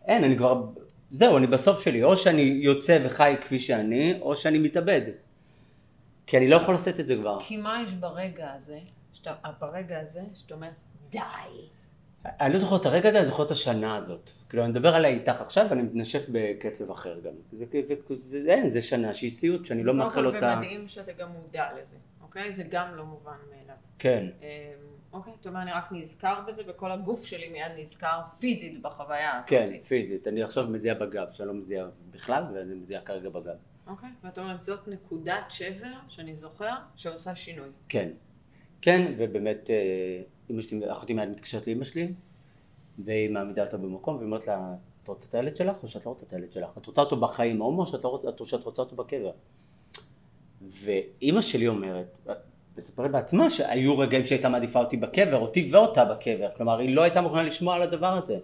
אין, אני כבר, זהו, אני בסוף שלי, או שאני יוצא וחי כפי שאני, או שאני מתאבד. כי אני לא יכול לשאת את זה כבר. כי מה יש ברגע הזה, שאתה, ברגע הזה, שאתה אומר די. אני לא זוכר את הרגע הזה, אני זוכר את השנה הזאת. כאילו, אני מדבר עליה איתך עכשיו, ואני מתנשף בקצב אחר גם. זה, זה, זה, זה, אין, זה שנה שהיא סיוט, שאני לא מאחל אותה. ומדהים שאתה גם מודע לזה, אוקיי? זה גם לא מובן מאליו. כן, אמ, אוקיי, אתה אומר, אני רק נזכר בזה, וכל הגוף שלי מיד נזכר פיזית בחוויה הזאת. כן, פיזית. אני עכשיו מזיע בגב, שאני לא מזיע בכלל, ואני מזיע כרגע בגב. אוקיי, ואתה אומר, זאת נקודת שבר שאני זוכר, שעושה שינוי. כן. כן, ובאמת, אה, אמא שלי, אחותי מיד מתקשרת לאמא שלי, והיא מעמידה אותה במקום, והיא אומרת לה, את רוצה את הילד שלך, או שאת לא רוצה את הילד שלך? את רוצה אותו בחיים הומו, או שאת, לא רוצה, שאת רוצה אותו בקבר? ואימא שלי אומרת, מספרת בעצמה שהיו רגעים שהייתה מעדיפה אותי בקבר, אותי ואותה בקבר, כלומר היא לא הייתה מוכנה לשמוע על הדבר הזה.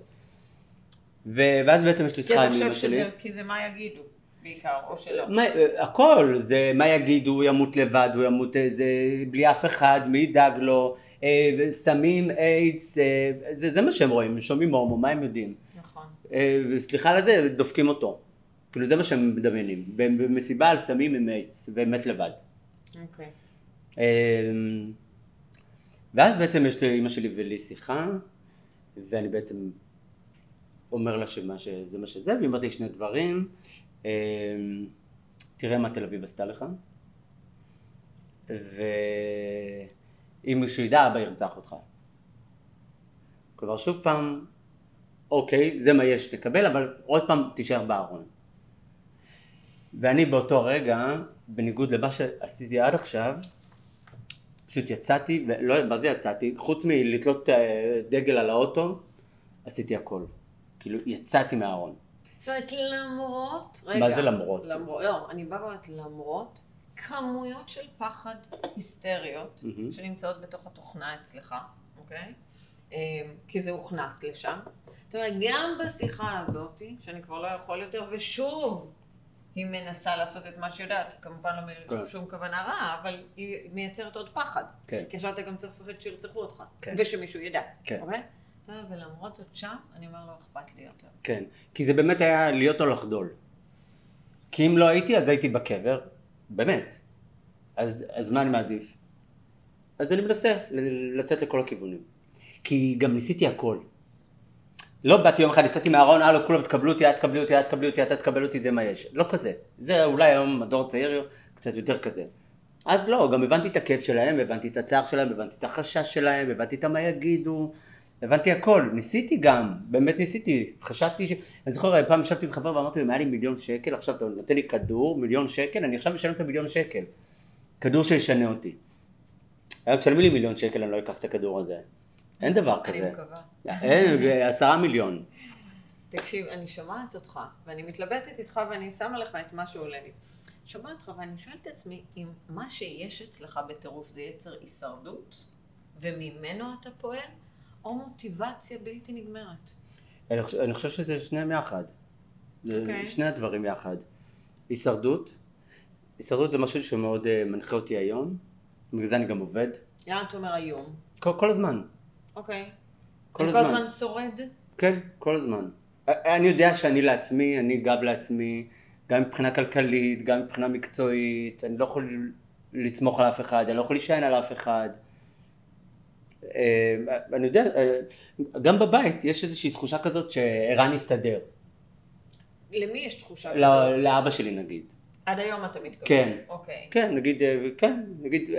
ו- ואז בעצם יש לי כי שיחה אתה עם חושב אמא שלי. שזה, כי זה מה יגידו, בעיקר, או שלא. מה, הכל, זה מה יגידו, הוא ימות לבד, הוא ימות איזה, בלי אף אחד, מי ידאג לו, אה, סמים, איידס, אה, זה, זה מה שהם רואים, הם שומעים הומו, מה הם יודעים? נכון. אה, סליחה על זה, דופקים אותו. כאילו זה מה שהם מדמיינים. במסיבה על סמים עם איידס, ומת לבד. אוקיי. אמ, ואז בעצם יש לאמא שלי ולי שיחה, ואני בעצם אומר לה שמה שזה מה שזה, והיא אומרת לי שני דברים, תראה מה תל אביב עשתה לך, ואם מישהו ידע, אבא ירצח אותך. כלומר, שוב פעם, אוקיי, זה מה יש, תקבל, אבל עוד פעם תישאר בארון. ואני באותו רגע, בניגוד למה שעשיתי עד עכשיו, פשוט יצאתי, ולא, מה זה יצאתי? חוץ מלתלות אה, דגל על האוטו, עשיתי הכל. כאילו, יצאתי מהארון. זאת אומרת, למרות, רגע. מה זה למרות? למרות, לא, אני באה ואומרת, למרות כמויות של פחד היסטריות מהמם. שנמצאות בתוך התוכנה אצלך, אוקיי? אה, כי זה הוכנס לשם. זאת אומרת, גם בשיחה הזאת, שאני כבר לא יכול יותר, ושוב, היא מנסה לעשות את מה שהיא יודעת, כמובן לא כן. משום כוונה רעה, אבל היא מייצרת עוד פחד. כן. כי עכשיו אתה גם צריך לפחד שירצחו אותך, כן. ושמישהו ידע, כן. אוקיי? טוב, ולמרות זאת שם, אני אומר, לא אכפת לי יותר. כן, כי זה באמת היה להיות או לחדול. כי אם לא הייתי, אז הייתי בקבר, באמת. אז, אז מה אני מעדיף? אז אני מנסה לצאת לכל הכיוונים. כי גם ניסיתי הכל. לא באתי יום אחד, יצאתי מהארון, הלו, כולם תקבלו אותי, את תקבלי אותי, את תקבלי אותי, אתה תקבל אותי, זה מה יש. לא כזה. זה אולי היום הדור הצעיר קצת יותר כזה. אז לא, גם הבנתי את הכיף שלהם, הבנתי את הצער שלהם, הבנתי את החשש שלהם, הבנתי את מה יגידו, הבנתי הכל, ניסיתי גם, באמת ניסיתי, חשבתי ש... אני זוכר פעם ישבתי עם חבר ואמרתי לו, אם היה לי מיליון שקל, עכשיו אתה נותן לי כדור, מיליון שקל, אני עכשיו משלם את המיליון שקל. כדור שישנה אותי. היום תשלמי לי מיליון שקל, אני לא אקח את הכדור הזה. אין דבר אני כזה. מקווה. אין, עשרה מיליון. תקשיב, אני שומעת אותך, ואני מתלבטת איתך ואני שמה לך את מה שעולה לי. שומעת אותך ואני שואלת את עצמי, אם מה שיש אצלך בטירוף זה יצר הישרדות, וממנו אתה פועל, או מוטיבציה בלתי נגמרת. אני חושב, אני חושב שזה שניהם יחד. זה אוקיי. שני הדברים יחד. הישרדות, הישרדות זה משהו שמאוד אה, מנחה אותי היום, בגלל זה אני גם עובד. לאן אתה אומר היום? כל, כל הזמן. אוקיי. כל אני כל הזמן. הזמן שורד? כן, כל הזמן. אני יודע שאני לעצמי, אני גב לעצמי, גם מבחינה כלכלית, גם מבחינה מקצועית, אני לא יכול לסמוך על אף אחד, אני לא יכול להישען על אף אחד. אה, אני יודע, אה, גם בבית יש איזושהי תחושה כזאת שערן יסתדר. למי יש תחושה כזאת? לא- לאבא שלי נגיד. עד היום אתה מתכוון. כן. אוקיי. כן, נגיד, אה, כן, נגיד,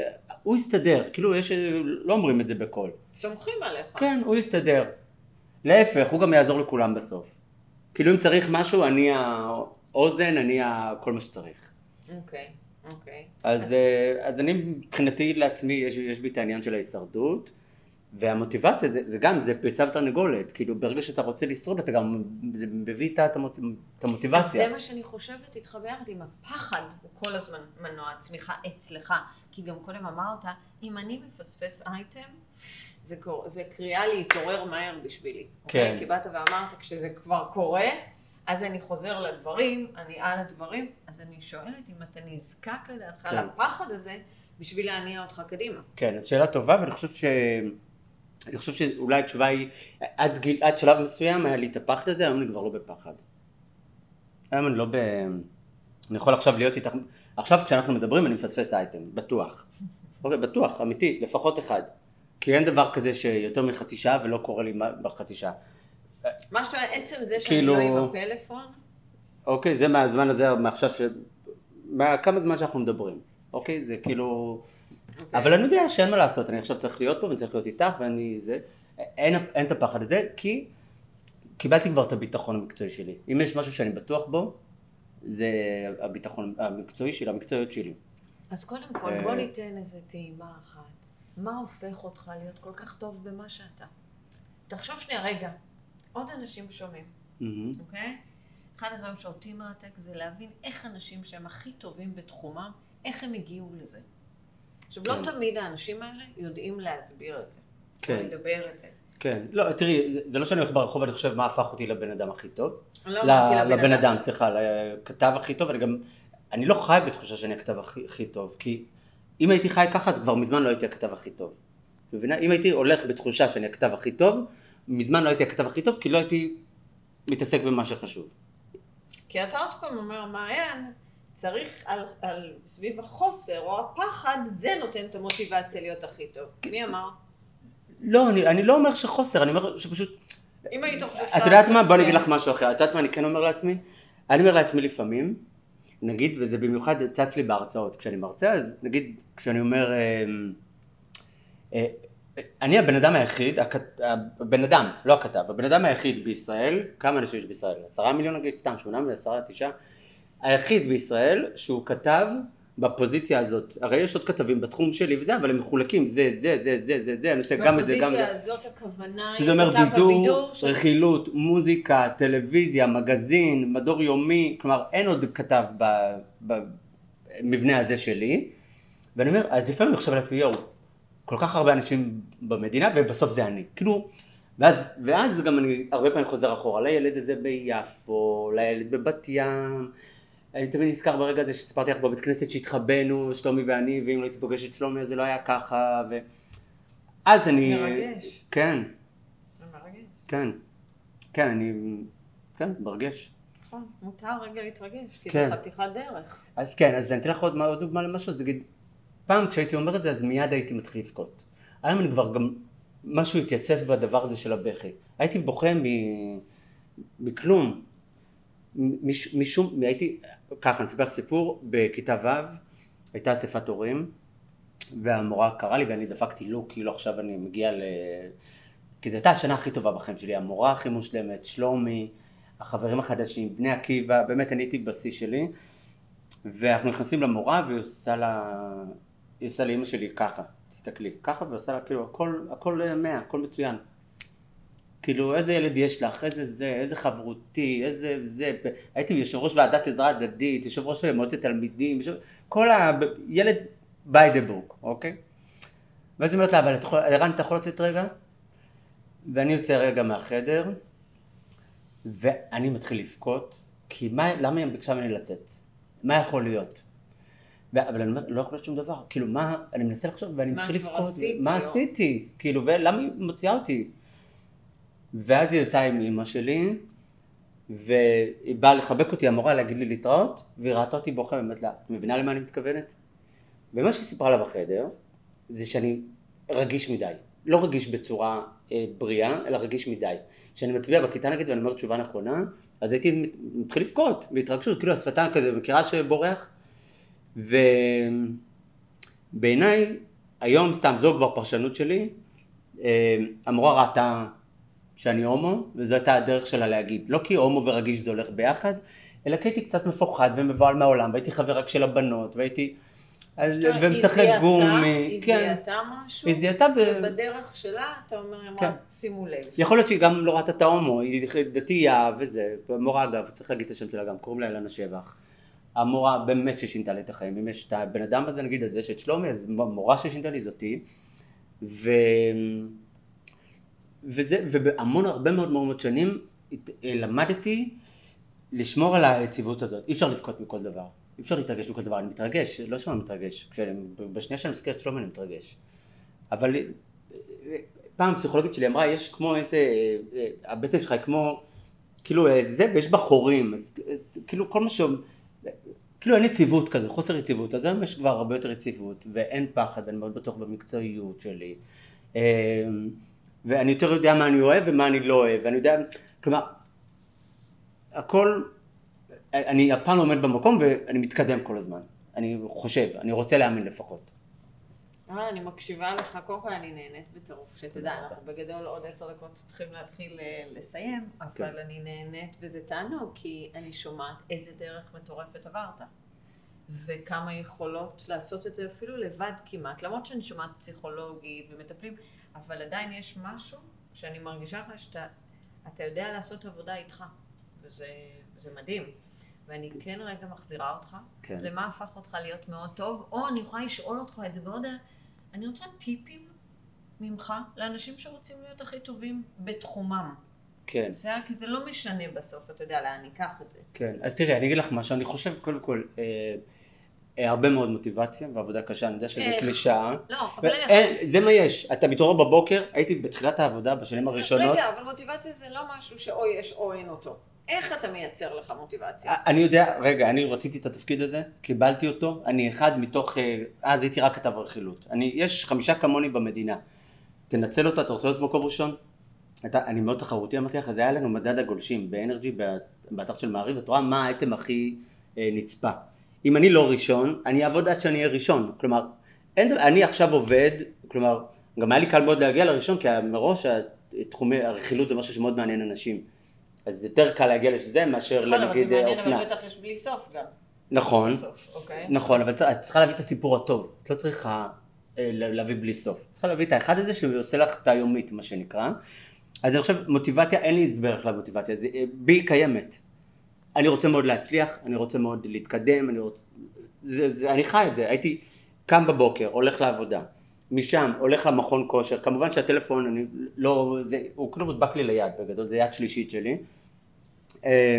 הוא יסתדר, כאילו יש, לא אומרים את זה בקול. סומכים עליך. כן, הוא יסתדר. להפך, הוא גם יעזור לכולם בסוף. כאילו אם צריך משהו, אני האוזן, אני כל מה שצריך. אוקיי, אוקיי. אז, אז אני מבחינתי לעצמי, יש, יש בי את העניין של ההישרדות, והמוטיבציה זה, זה גם, זה ביצה ותרנגולת, כאילו ברגע שאתה רוצה לשרוד אתה גם, זה מביא את המוט- את המוטיבציה. זה מה שאני חושבת ביחד, עם הפחד הוא כל הזמן מנוע צמיחה אצלך. כי גם קודם אמרת, אם אני מפספס אייטם, זה, קור... זה קריאה להתעורר מהר בשבילי. כן. אוקיי? כי באת ואמרת, כשזה כבר קורה, אז אני חוזר לדברים, אני על הדברים, אז אני שואלת אם אתה נזקק לדעתך כן. לפחד הזה בשביל להניע אותך קדימה. כן, אז שאלה טובה, ואני חושב ש... אני חושב שאולי התשובה היא, עד, גיל, עד שלב מסוים היה לי את הפחד הזה, היום אני כבר לא בפחד. היום אני לא ב... אני יכול עכשיו להיות איתך, עכשיו כשאנחנו מדברים אני מפספס אייטם, בטוח. אוקיי, בטוח, אמיתי, לפחות אחד. כי אין דבר כזה שיותר מחצי שעה ולא קורה לי בחצי שעה. מה שאתה אומר, עצם זה שאני כאילו- לא עם הפלאפון, אוקיי, זה מהזמן הזה, מעכשיו ש... מה, כמה זמן שאנחנו מדברים. אוקיי, זה כאילו... אוקיי. אבל אני יודע שאין מה לעשות, אני עכשיו צריך להיות פה ואני צריך להיות איתך ואני זה, אין, אין את הפחד הזה כי קיבלתי כבר את הביטחון המקצועי שלי. אם יש משהו שאני בטוח בו, זה הביטחון המקצועי שלי, המקצועיות שלי. אז קודם כל, אה, בוא ניתן איזה טעימה אחת. מה הופך אותך להיות כל כך טוב במה שאתה? תחשוב שנייה, רגע, עוד אנשים שומעים. אוקיי? אחד הדברים שאותי מרתק זה להבין איך אנשים שהם הכי טובים בתחומם, איך הם הגיעו לזה. עכשיו, לא כן. תמיד האנשים האלה יודעים להסביר את זה. כן. או לדבר את זה. כן, לא, תראי, זה- לא שאני הולך ברחוב ואני חושב מה הפך אותי לבן אדם הכי טוב. לא אמרתי לבן אדם, סליחה, לכתב הכי טוב, אני גם, אני לא חי בתחושה שאני הכתב הכי, הכי טוב, כי אם הייתי חי ככה אז כבר מזמן לא הייתי הכתב הכי טוב. מבינה? אם הייתי הולך בתחושה שאני הכתב הכי טוב, מזמן לא הייתי הכתב הכי טוב, כי לא הייתי מתעסק במה שחשוב. כי אתה עוד פעם אומר, מעיין, צריך על, על סביב החוסר או הפחד, זה נותן את המוטיבציה להיות הכי טוב. מי אמר? לא, אני, אני לא אומר שחוסר, אני אומר שפשוט... אם היית חושב... את יודעת מה? בוא אני אגיד לך משהו אחר. את יודעת מה אני כן אומר לעצמי? אני אומר לעצמי לפעמים, נגיד, וזה במיוחד צץ לי בהרצאות, כשאני מרצה, אז נגיד, כשאני אומר, אה, אה, אני הבן אדם היחיד, הכ- הבן אדם, לא הכתב, הבן אדם היחיד בישראל, כמה אנשים יש בישראל? עשרה מיליון נגיד, סתם, שמונה מיליון, עשרה, תשעה, היחיד בישראל שהוא כתב בפוזיציה הזאת, הרי יש עוד כתבים בתחום שלי וזה, אבל הם מחולקים, זה, זה, זה, זה, זה, זה, אני עושה גם את זה, גם את זה. בפוזיציה הזאת הכוונה היא שזה אומר בידור, רכילות, מוזיקה, טלוויזיה, מגזין, מדור יומי, כלומר אין עוד כתב במבנה הזה שלי, ואני אומר, אז לפעמים אני חושב על עצמי, יואו, כל כך הרבה אנשים במדינה ובסוף זה אני, כאילו, ואז, ואז גם אני הרבה פעמים חוזר אחורה, לילד הזה ביפו, לילד בבת ים, אני תמיד נזכר ברגע הזה שסיפרתי לך בבית כנסת שהתחבאנו, שלומי ואני, ואם לא הייתי פוגש את שלומי אז זה לא היה ככה, ו... אז אני... מרגש. כן, מרגש. כן, כן, אני, כן, מרגש. נכון, מותר רגע להתרגש, כי כן. זה חתיכת דרך. אז כן, אז אני אתן לך עוד, עוד דוגמה למשהו, אז נגיד, פעם כשהייתי אומר את זה, אז מיד הייתי מתחיל לבכות. היום אני כבר גם, משהו התייצב בדבר הזה של הבכי. הייתי בוכה מ... מכלום. מש, משום, הייייתי, ככה, אני אספר לך סיפור, בכיתה ו' הייתה אספת הורים, והמורה קראה לי ואני דפקתי לו, כאילו עכשיו אני מגיע ל... כי זו הייתה השנה הכי טובה בחיים שלי, המורה הכי מושלמת, שלומי, החברים החדשים, בני עקיבא, באמת אני הייתי בשיא שלי, ואנחנו נכנסים למורה והיא עושה לה, היא עושה לאמא שלי ככה, תסתכלי, ככה ועושה לה כאילו הכל, הכל מאה, הכל מצוין. כאילו איזה ילד יש לך, איזה זה, איזה חברותי, איזה זה, הייתי יושב ראש ועדת עזרה הדדית, יושב ראש מועצת תלמידים, יושב... כל ה... ילד by the book, אוקיי? ואז היא אומרת לה, אבל אתה יכול- ערן אתה יכול לצאת רגע? ואני יוצא רגע מהחדר, ואני מתחיל לבכות, כי מה, למה היא ביקשה ממני לצאת? מה יכול להיות? ו- אבל אני אומר, לא יכול להיות שום דבר, כאילו מה, אני מנסה לחשוב ואני מתחיל לבכות, מה? עשיתי? כאילו, ולמה היא מוציאה אותי? ואז היא יצאה עם אמא שלי, והיא באה לחבק אותי, המורה להגיד לי להתראות, והיא ראתה אותי בוכה, ואומרת לה, את מבינה למה אני מתכוונת? ומה שהיא סיפרה לה בחדר, זה שאני רגיש מדי. לא רגיש בצורה אה, בריאה, אלא רגיש מדי. כשאני מצביע בכיתה נגיד ואני אומר תשובה נכונה, אז הייתי מת- מתחיל לבכות, בהתרגשות, כאילו השפתיים כזה, מכירה שבורח? ובעיניי, היום סתם, זו כבר פרשנות שלי, אה, המורה ראתה שאני הומו, וזו הייתה הדרך שלה להגיד, לא כי הומו ורגיש זה הולך ביחד, אלא כי הייתי קצת מפוחד ומבוהל מהעולם, והייתי חבר רק של הבנות, והייתי... ומשחק גומי, היא כן. זיהתה משהו, היא זיהתה ו... ובדרך שלה אתה אומר, היא כן. אמרה, שימו לב. יכול להיות שהיא גם לא ראתה את ההומו, היא דתייה וזה, המורה אגב, צריך להגיד את השם שלה גם, קוראים לה אילנה שבח. המורה באמת ששינתה לי את החיים, אם יש את הבן אדם הזה נגיד, אז יש את שלומי, אז מורה ששינתה לי זאתי, ו... וזה, ובהמון הרבה מאוד מאוד שנים הת- למדתי לשמור על היציבות הזאת, אי אפשר לבכות מכל דבר, אי אפשר להתרגש מכל דבר, אני מתרגש, לא שאני מתרגש, כשאני, בשנייה שאני מזכיר את שלומי אני מתרגש, אבל פעם פסיכולוגית שלי אמרה, יש כמו איזה, אה, הבטן שלך היא כמו, כאילו אה, זה, ויש בה חורים, אז אה, כאילו כל מה ש... כאילו אין יציבות כזה, חוסר יציבות, אז היום יש כבר הרבה יותר יציבות, ואין פחד, אני מאוד בטוח במקצועיות שלי, אה, ואני יותר יודע מה אני אוהב ומה אני לא אוהב, ואני יודע, כלומר, הכל, אני אף פעם לא עומד במקום ואני מתקדם כל הזמן, אני חושב, אני רוצה להאמין לפחות. אבל אני מקשיבה לך, קודם כל אני נהנית בטירוף, שתדע, אנחנו בגדול עוד עשר דקות צריכים להתחיל אה, לסיים, כן. אבל אני נהנית וזה תענוג, כי אני שומעת איזה דרך מטורפת עברת, וכמה יכולות לעשות את זה אפילו לבד כמעט, למרות שאני שומעת פסיכולוגית ומטפלים, אבל עדיין יש משהו שאני מרגישה לך שאתה אתה יודע לעשות עבודה איתך, וזה, וזה מדהים. ואני כן רגע מחזירה אותך, כן. למה הפך אותך להיות מאוד טוב, או אני יכולה לשאול אותך את זה בעוד... אני רוצה טיפים ממך לאנשים שרוצים להיות הכי טובים בתחומם. כן. זה היה כי זה לא משנה בסוף, אתה יודע, לאן ניקח את זה. כן, אז תראי, אני אגיד לך משהו, אני חושב קודם כל, אה, הרבה מאוד מוטיבציה ועבודה קשה, אני יודע שזה? קלישאה. לא, אבל איך? זה מה יש, אתה מתעורר בבוקר, הייתי בתחילת העבודה בשנים הראשונות, רגע, אבל מוטיבציה זה לא משהו שאו יש או אין אותו. איך אתה מייצר לך מוטיבציה? אני יודע, רגע, אני רציתי את התפקיד הזה, קיבלתי אותו, אני אחד מתוך, אה, אז הייתי רק כתב רכילות. יש חמישה כמוני במדינה. תנצל אותה, אתה רוצה להיות מקום ראשון? אתה, אני מאוד תחרותי, אמרתי לך, זה היה לנו מדד הגולשים באנרג'י, באתר של מעריב, את רואה מה האייטם הכי אה, נצפה. אם אני לא ראשון, אני אעבוד עד שאני אהיה ראשון. כלומר, אין, אני עכשיו עובד, כלומר, גם היה לי קל מאוד להגיע לראשון, כי מראש תחומי הרכילות זה משהו שמאוד מעניין אנשים. אז יותר קל להגיע לזה מאשר נכון, אבל זה מעניין, אופנה. אבל בטח יש בלי סוף גם. נכון, בסוף, אוקיי? נכון, אבל את צריכה להביא את הסיפור הטוב, את לא צריכה אה, להביא בלי סוף, את צריכה להביא את האחד הזה שעושה לך את היומית מה שנקרא, אז אני חושב מוטיבציה, אין לי הסבר איך למוטיבציה, אה, בי קיימת, אני רוצה מאוד להצליח, אני רוצה מאוד להתקדם, אני רוצה, זה, זה, אני חי את זה, הייתי קם בבוקר, הולך לעבודה, משם הולך למכון כושר, כמובן שהטלפון, אני לא, זה, הוא כאילו מודבק לי ליד בגדול, זה יד שלישית שלי, אה,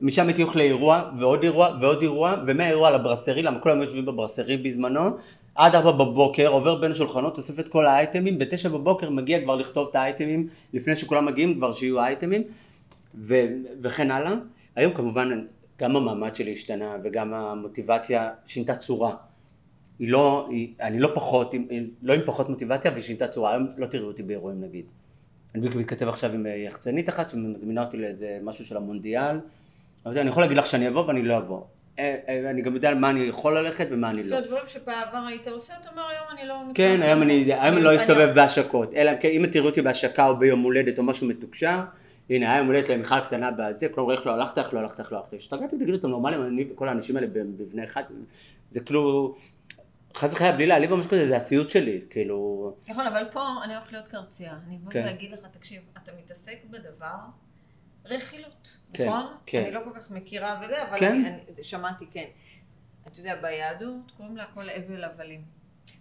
משם הייתי הולך לאירוע ועוד אירוע ועוד אירוע ומהאירוע לברסרי, למה כולם יושבים בברסרי בזמנו, עד ארבע בבוקר עובר בין השולחנות, אוסף את כל האייטמים, בתשע בבוקר מגיע כבר לכתוב את האייטמים לפני שכולם מגיעים כבר שיהיו האייטמים ו- וכן הלאה. היום כמובן גם המעמד שלי השתנה וגם המוטיבציה שינתה צורה. היא לא, היא, אני לא פחות, עם- לא עם פחות מוטיבציה והיא שינתה צורה, היום לא תראו אותי באירועים נגיד. אני בדיוק מתכתב עכשיו עם אה, יחצנית אחת שמזמינה אותי לאיזה משהו של המונדיאל. אבל אני יכול להגיד לך שאני אבוא ואני לא אבוא. אה, אה, אני גם יודע על מה אני יכול ללכת ומה אני לא. זה דברים שבעבר היית עושה, אתה אומר היום אני לא... כן. היום אני, היום אני לא אסתובב בהשקות. אלא כן, אם תראו אותי בהשקה או ביום הולדת או משהו מתוקשר, הנה, היה יום הולדת למיכל קטנה בזה, כלומר איך לא הלכת, איך לא הלכת, איך לא הלכת. השתגעתי, תגידו, אתם נורמלים, אני וכל האנשים האלה בבני אחד, זה כאילו, חס וחלילה, בלי להעליב או משהו כזה, זה הסיוט שלי, כאילו, נכון, אבל פה אני הולכת להיות קרצייה. אני אבוא כן. להגיד לך, תקשיב, אתה מתעסק בדבר רכילות, כן, נכון? כן. אני לא כל כך מכירה וזה, אבל כן. אני, שמעתי כן. אתה יודע, ביהדות קוראים להכל הבל הבלים.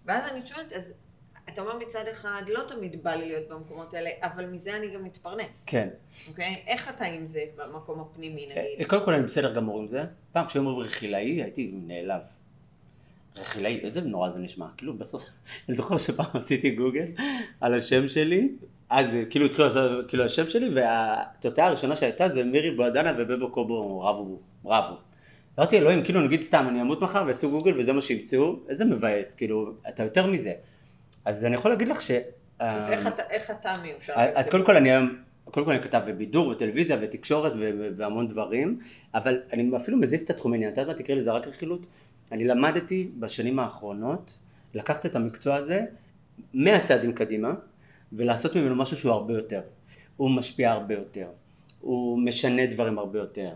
ואז אני שואלת, אז אתה אומר מצד אחד, לא תמיד בא לי להיות במקומות האלה, אבל מזה אני גם מתפרנס, כן. אוקיי? איך אתה עם זה במקום הפנימי אה, נגיד? קודם כל אני בסדר גמור עם זה. פעם כשהיו אומרים רכילאי, הייתי נעלב. רכילאי, איזה נורא זה נשמע. כאילו בסוף, אני זוכר שפעם עשיתי גוגל על השם שלי, אז אה, כאילו התחילו לעשות, כאילו השם שלי, והתוצאה הראשונה שהייתה זה מירי בועדנה ובבו קובו רבו, רבו. אמרתי אלוהים, כאילו נגיד סתם אני אמות מחר ויעשו גוגל וזה מה שימצאו, איזה מבאס, כאילו, אתה יותר מזה. אז אני יכול להגיד לך ש... אז איך אתה- איך אתה מיושר? אז קודם כל אני היום, קודם כל אני כתב בבידור וטלוויזיה ותקשורת והמון דברים, אבל אני אפילו מזיז את התחום עניין, את יודעת מה תקראי לזה רק רכילות? אני למדתי בשנים האחרונות לקחת את המקצוע הזה מהצעדים קדימה ולעשות ממנו משהו שהוא הרבה יותר. הוא משפיע הרבה יותר, הוא משנה דברים הרבה יותר,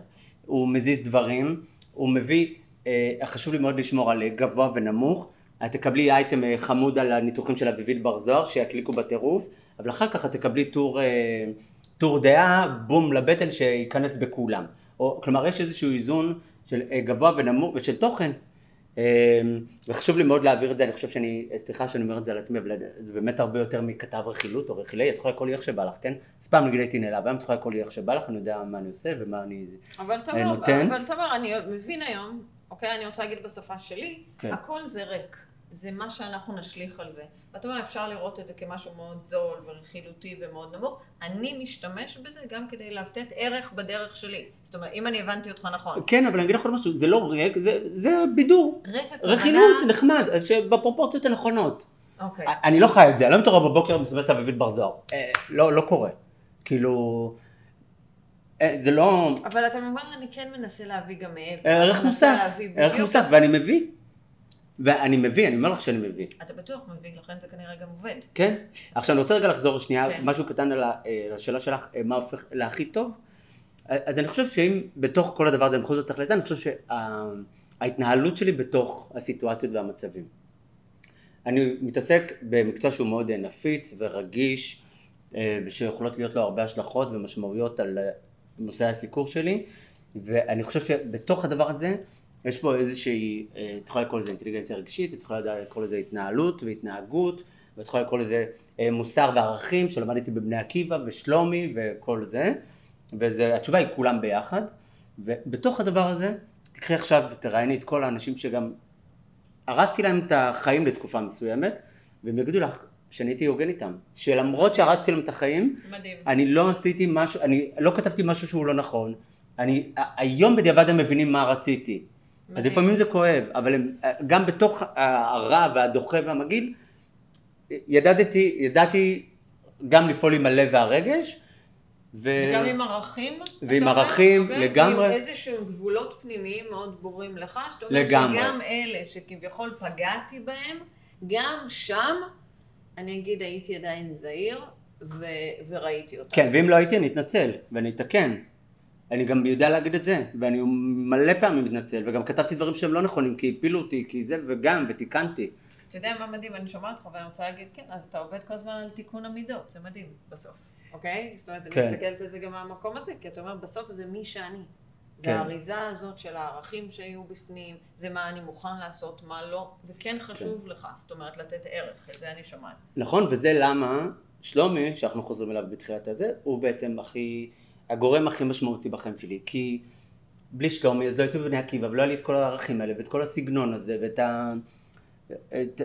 הוא מזיז דברים, הוא מביא, אה, חשוב לי מאוד לשמור על גבוה ונמוך, את תקבלי אייטם אה, חמוד על הניתוחים של אביבית בר זוהר שיקליקו בטירוף, אבל אחר כך את תקבלי טור, אה, טור דעה, בום לבטן שייכנס בכולם. או, כלומר יש איזשהו איזון של אה, גבוה ונמוך ושל תוכן. וחשוב לי מאוד להעביר את זה, אני חושב שאני, סליחה שאני אומר את זה על עצמי, אבל זה באמת הרבה יותר מכתב רכילות או רכילי, את יכולה לקרוא לי איך שבא לך, כן? אז פעם נגיד הייתי נעלב, היום את יכולה לקרוא לי איך שבא לך, אני יודע מה אני עושה ומה אני... אבל תמר, נותן. אבל תמר, אני מבין היום, אוקיי, אני רוצה להגיד בשפה שלי, כן. הכל זה ריק. זה מה שאנחנו נשליך על זה. ואתה אומר, אפשר לראות את זה כמשהו מאוד זול ורכילותי ומאוד נמוך. אני משתמש בזה גם כדי לתת ערך בדרך שלי. זאת אומרת, אם אני הבנתי אותך נכון. כן, אבל אני אגיד לך עוד משהו, זה לא ריק, זה, זה בידור. ריק הכוונה... רכילות נחמד, שבפרופורציות הנכונות. אוקיי. אני לא חי את זה, אני לא מתעורר בבוקר ומסתובב את אביבית בר זוהר. אה, לא, לא קורה. כאילו, אה, זה לא... אבל אתה אומר, אני כן מנסה להביא גם מעבר. ערך מוסף, ערך. מוסף, ואני מביא. ואני מביא, אני אומר לך שאני מביא. אתה בטוח מבין, לכן זה כנראה גם עובד. כן? עכשיו אני רוצה רגע לחזור שנייה, כן. משהו קטן על אה, לשאלה שלך, אה, מה הופך להכי טוב. אה, אז אני חושב שאם בתוך כל הדבר הזה אני בכל זאת צריך לזה, אני חושב שההתנהלות שלי בתוך הסיטואציות והמצבים. אני מתעסק במקצוע שהוא מאוד נפיץ ורגיש, ושיכולות להיות לו הרבה השלכות ומשמעויות על נושא הסיקור שלי, ואני חושב שבתוך הדבר הזה יש פה איזושהי, אה, את יכולה לקרוא לזה אינטליגנציה רגשית, את יכולה לקרוא לזה התנהלות והתנהגות, ואת יכולה לקרוא לזה אה, מוסר וערכים שלמדתי בבני עקיבא ושלומי וכל זה, והתשובה היא כולם ביחד, ובתוך הדבר הזה, תקחי עכשיו, תראייני את כל האנשים שגם הרסתי להם את החיים לתקופה מסוימת, והם יגידו לך שאני הייתי הוגן איתם, שלמרות שהרסתי להם את החיים, מדהים. אני לא עשיתי משהו, אני לא כתבתי משהו שהוא לא נכון, אני, היום בדיעבד הם מבינים מה רציתי, אז. לפעמים זה כואב, אבל הם, גם בתוך הרע והדוחה והמגעיל, ידעתי, ידעתי גם לפעול עם הלב והרגש, ו... וגם עם ערכים? ועם אומר? ערכים, אוקיי? לגמרי. עם איזשהם גבולות פנימיים מאוד ברורים לך, שאתה אומר לגמרי. שגם אלה שכביכול פגעתי בהם, גם שם, אני אגיד הייתי עדיין זהיר, ו- וראיתי אותם. כן, ואם לא הייתי אני אתנצל, ואני אתקן. אני גם יודע להגיד את זה, ואני מלא פעמים מתנצל, וגם כתבתי דברים שהם לא נכונים, כי הפילו אותי, כי זה, וגם, ותיקנתי. אתה יודע מה מדהים, אני שומעת אותך ואני רוצה להגיד, כן, אז אתה עובד כל הזמן על תיקון המידות, זה מדהים בסוף, אוקיי? זאת אומרת, כן. אני מסתכלת על זה גם מהמקום הזה, כי אתה אומר, בסוף זה מי שאני. זה כן. האריזה הזאת של הערכים שהיו בפנים, זה מה אני מוכן לעשות, מה לא, וכן חשוב לך, זאת אומרת, לתת ערך, את זה אני שומעת. נכון, וזה למה שלומי, שאנחנו חוזרים אליו בתחילת הזה, הוא בעצם הכי, הגורם הכי משמעותי בחיים שלי, כי בלי שלומי אז לא הייתי בבני עקיבא, ולא היה לי את כל הערכים האלה, ואת כל הסגנון הזה, ואת ה... את...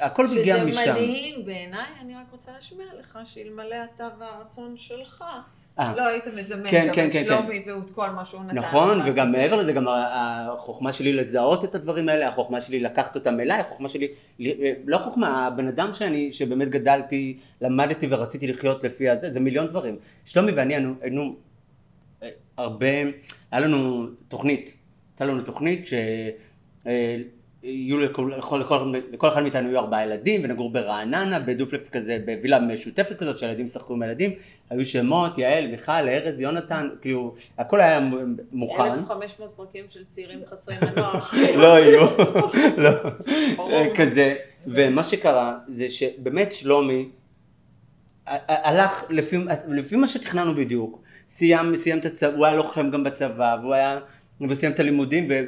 הכל מגיע משם. שזה מדהים בעיניי, אני רק רוצה להשמיע לך שאלמלא אתה והרצון שלך, לא היית מזמן כן, גם כן, את כן, שלומי ואת כל מה שהוא נתן לך. נכון, וגם מעבר לזה, גם החוכמה שלי לזהות את הדברים האלה, החוכמה שלי לקחת אותם אליי, החוכמה שלי, לא חוכמה, הבן אדם שאני, שבאמת גדלתי, למדתי ורציתי לחיות לפי הזה, זה מיליון דברים. שלומי ואני היינו, היינו אה, הרבה, היה לנו תוכנית, הייתה לנו תוכנית ש... אה, יהיו לכל, לכל, לכל, לכל אחד מאיתנו יהיו ארבעה ילדים ונגור ברעננה בדופלקס כזה בווילה משותפת כזאת שהילדים ישחקו עם הילדים. היו שמות יעל מיכל ארז יונתן כאילו הכל היה מוכן. 1,500 פרקים של צעירים חסרי מנוע. לא היו, לא, ברור. כזה, ומה שקרה זה שבאמת שלומי הלך לפי, לפי מה שתכננו בדיוק, סיים, סיים את הצבא, הוא היה לוחם גם בצבא, והוא היה, הוא סיים את הלימודים אה,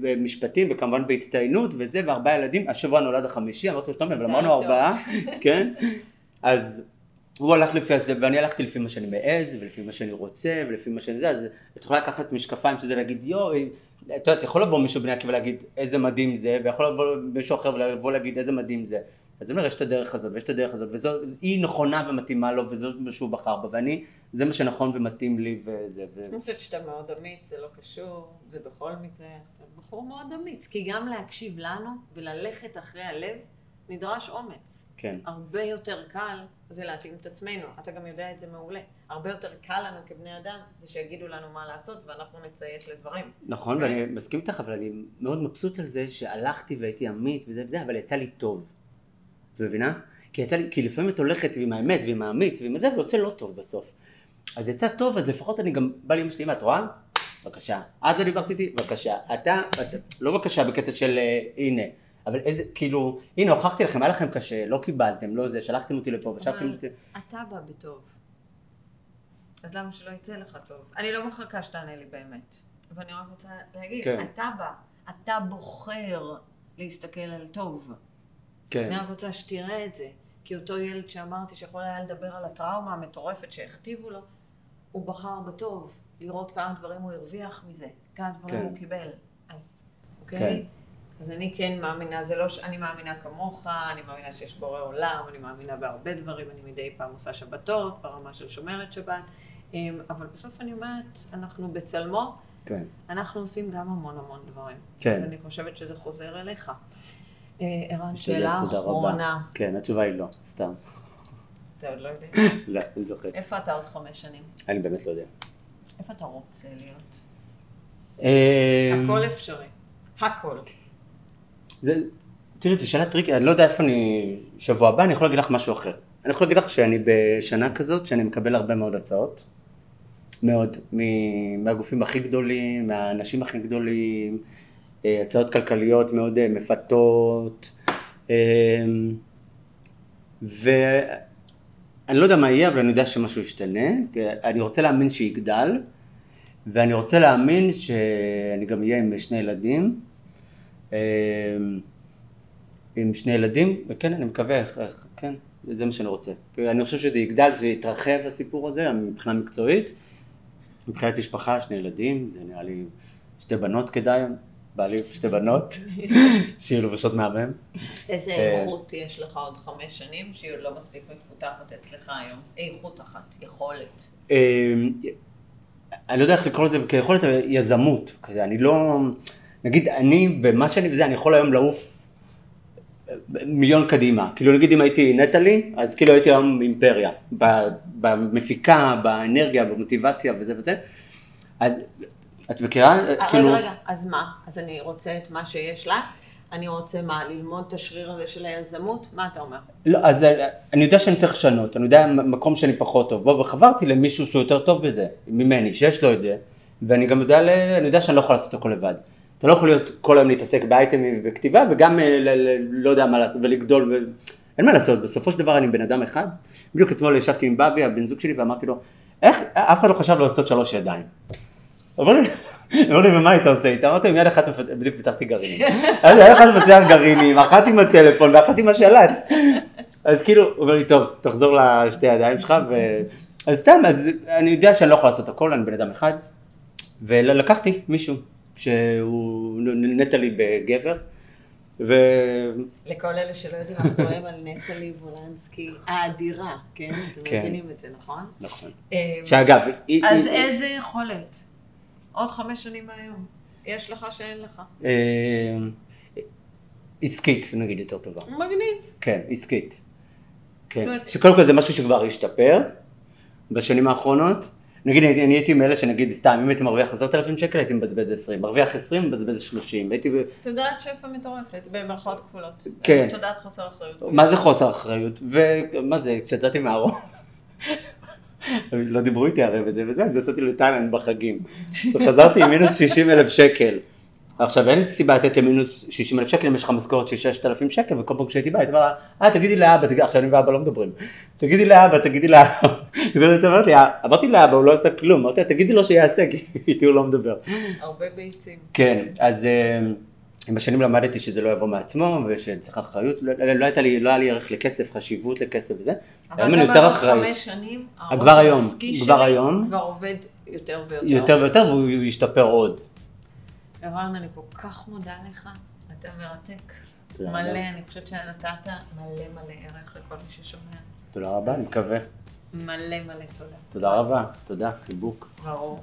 במשפטים וכמובן בהצטיינות וזה, וארבעה ילדים, השבוע נולד החמישי, אמרתי לו שלומי, אבל אמרנו. ארבעה, כן, אז הוא הלך לפי הזה, ואני הלכתי לפי מה שאני מעז, ולפי מה שאני רוצה, ולפי מה שאני זה, אז את יכולה לקחת משקפיים שזה להגיד יואו, את יודעת, יכול לבוא מישהו בני עקיבא ולהגיד איזה מדהים זה, ויכול לבוא מישהו אחר ולבוא להגיד איזה מדהים זה. אז אני אומר, יש את הדרך הזאת, ויש את הדרך הזאת, והיא נכונה ומתאימה לו, וזה מה שהוא בחר בה, ואני, זה מה שנכון ומתאים לי, וזה, ו... אני חושבת שאתה מאוד אמיץ, זה לא קשור, זה בכל מקרה, אתה בחור מאוד אמיץ, כי גם להקשיב לנו וללכת אחרי הלב, נדרש אומץ. כן. הרבה יותר קל זה להתאים את עצמנו, אתה גם יודע את זה מעולה. הרבה יותר קל לנו כבני אדם, זה שיגידו לנו מה לעשות ואנחנו נציית לדברים. נכון, ואני מסכים איתך, אבל אני מאוד מבסוט על זה שהלכתי והייתי אמיץ וזה וזה, אבל יצא לי טוב. את מבינה? כי יצא לי, כי לפעמים את הולכת עם האמת ועם האמיץ ועם זה, ויוצא לא טוב בסוף. אז יצא טוב, אז לפחות אני גם בא לאמא שלי, אמא, את רואה? בבקשה. את לא דיברת איתי? בבקשה. אתה, אתה, לא בבקשה בקטע של אה, הנה, אבל איזה, כאילו, הנה הוכחתי לכם, היה לכם קשה, לא קיבלתם, לא זה, שלחתם אותי לפה, ושלחתם אותי... אתה בא בטוב. אז למה שלא יצא לך טוב? אני לא מחכה שתענה לי באמת, אבל אני רק רוצה להגיד, כן. אתה בא, אתה בוחר להסתכל על טוב. כן, אני רק רוצה שתראה את זה, כי אותו ילד שאמרתי שיכול היה לדבר על הטראומה המטורפת שהכתיבו לו, הוא בחר בטוב, לראות כמה דברים הוא הרוויח מזה, כמה דברים כן. הוא קיבל. אז, אוקיי? כן. אז אני כן מאמינה, זה לא ש... אני מאמינה כמוך, אני מאמינה שיש בורא עולם, אני מאמינה בהרבה דברים, אני מדי פעם עושה שבתות, ברמה של שומרת שבת, אמ, אבל בסוף אני אומרת, אנחנו בצלמו, כן. אנחנו עושים גם המון המון דברים. כן. אז אני חושבת שזה חוזר אליך. אה, ערן, שאלה. אחרונה. כן, התשובה היא לא, סתם. אתה עוד לא יודע. לא, אני זוכר. איפה אתה עוד חמש שנים? אני באמת לא יודע. איפה אתה רוצה להיות? אה, הכל אפשרי. הכל. זה, תראי, זו שאלה טריקית, אני לא יודע איפה אני, שבוע הבא אני יכול להגיד לך משהו אחר. אני יכול להגיד לך שאני בשנה כזאת, שאני מקבל הרבה מאוד הצעות, מאוד, מ- מהגופים הכי גדולים, מהאנשים הכי גדולים, הצעות כלכליות מאוד אה, מפתות, אה, ואני לא יודע מה יהיה, אבל אני יודע שמשהו ישתנה, אני רוצה להאמין שיגדל, ואני רוצה להאמין שאני גם אהיה עם שני ילדים. אה, עם שני ילדים, וכן, אני מקווה, כן, זה מה שאני רוצה. אני חושב שזה יגדל, שזה יתרחב הסיפור הזה, מבחינה מקצועית. מבחינת משפחה, שני ילדים, זה נראה לי שתי בנות כדאי, בעלי שתי בנות, שיהיו לובשות מהמם. איזה אה, איכות יש לך עוד חמש שנים שהיא עוד לא מספיק מפותחת אצלך היום? איכות אחת, יכולת. אה, אני לא יודע איך לקרוא לזה כיכולת יזמות, כזה, אני לא, נגיד אני, ומה שאני וזה, אני יכול היום לעוף מיליון קדימה, כאילו נגיד אם הייתי נטלי, אז כאילו הייתי היום אימפריה, ב- במפיקה, באנרגיה, במוטיבציה וזה וזה, אז את מכירה, אה, כאילו, רגע, רגע, אז מה? אז אני רוצה את מה שיש לך? אני רוצה מה? ללמוד את השריר הזה של היזמות? מה אתה אומר? לא, אז אה, אני יודע שאני צריך לשנות, אני יודע מקום שאני פחות טוב בו, וחברתי למישהו שהוא יותר טוב בזה, ממני, שיש לו את זה, ואני גם יודע, אני יודע שאני לא יכול לעשות הכל לבד. אתה לא יכול להיות כל היום להתעסק באייטמים ובכתיבה, וגם אה, לא יודע מה לעשות, ולגדול, ו... אין מה לעשות, בסופו של דבר אני בן אדם אחד. בדיוק אתמול ישבתי עם בבי, הבן זוג שלי, ואמרתי לו, איך, אף אחד לא חשב לעשות שלוש ידיים. אמרו לי, ומה היית עושה איתה? אמרתי, עם יד אחת, מפת- בדיוק פיתחתי גרעינים. אז יד אחת מפצח גרעינים, אחת עם הטלפון ואחת עם השלט. אז כאילו, הוא אומר לי, טוב, תחזור לשתי הידיים שלך, ו... אז סתם, אז אני יודע שאני לא יכול לעשות הכל, אני בן אדם אחד, ולקחתי מישהו, שהוא נטלי בגבר, ו... לכל אלה שלא יודעים, אנחנו מדברים על נטלי וולנסקי האדירה, כן? אתם כן. מבינים את זה, נכון? נכון. אה, שאגב. אז איזה יכולת? עוד חמש שנים מהיום. יש לך שאין לך. אה, עסקית, נגיד, יותר טובה. מגניב. כן, עסקית. כן. שקודם כל זה משהו שכבר השתפר בשנים האחרונות. נגיד, אני, הייתי מאלה שנגיד, סתם, אם הייתי מרוויח עשרת אלפים שקל, הייתי מבזבז עשרים. מרוויח עשרים, מבזבז שלושים. הייתי... תודעת שפע מטורפת, במרכאות כפולות. כן. תודעת חוסר אחריות. מה זה חוסר אחריות? ומה זה, כשיצאתי מהארון, לא דיברו איתי הרי וזה וזה, אז יצאתי לתאילנד בחגים. וחזרתי עם מינוס 60 אלף שקל. עכשיו אין סיבה לתת למינוס 60 אלף שקל אם יש לך משכורת של 6,000 שקל וכל פעם כשהייתי בא הייתי אומר לה, אה תגידי לאבא, תגידי, עכשיו אני ואבא לא מדברים, תגידי לאבא, תגידי לאבא, ואז אמרת לי, אמרתי לאבא הוא לא עשה כלום, אמרתי לה תגידי לו שיעשה כי איתי הוא לא מדבר. הרבה ביצים. כן, אז אה, עם השנים למדתי שזה לא יבוא מעצמו ושצריך אחריות, לא, לא, לא הייתה לי, לא היה לי ערך לכסף, חשיבות לכסף וזה, אבל היום אני יותר אחראי. חמש שנים, אה, כבר היום, כבר היום. כבר עובד יותר ויותר. יותר ויותר והוא ישתפר עוד. ערן, אני כל כך מודה לך, אתה מרתק. מלא. אני חושבת שנתת מלא מלא ערך לכל מי ששומע. תודה רבה, אני מקווה. מלא מלא תודה. תודה רבה, תודה, חיבוק. ברור.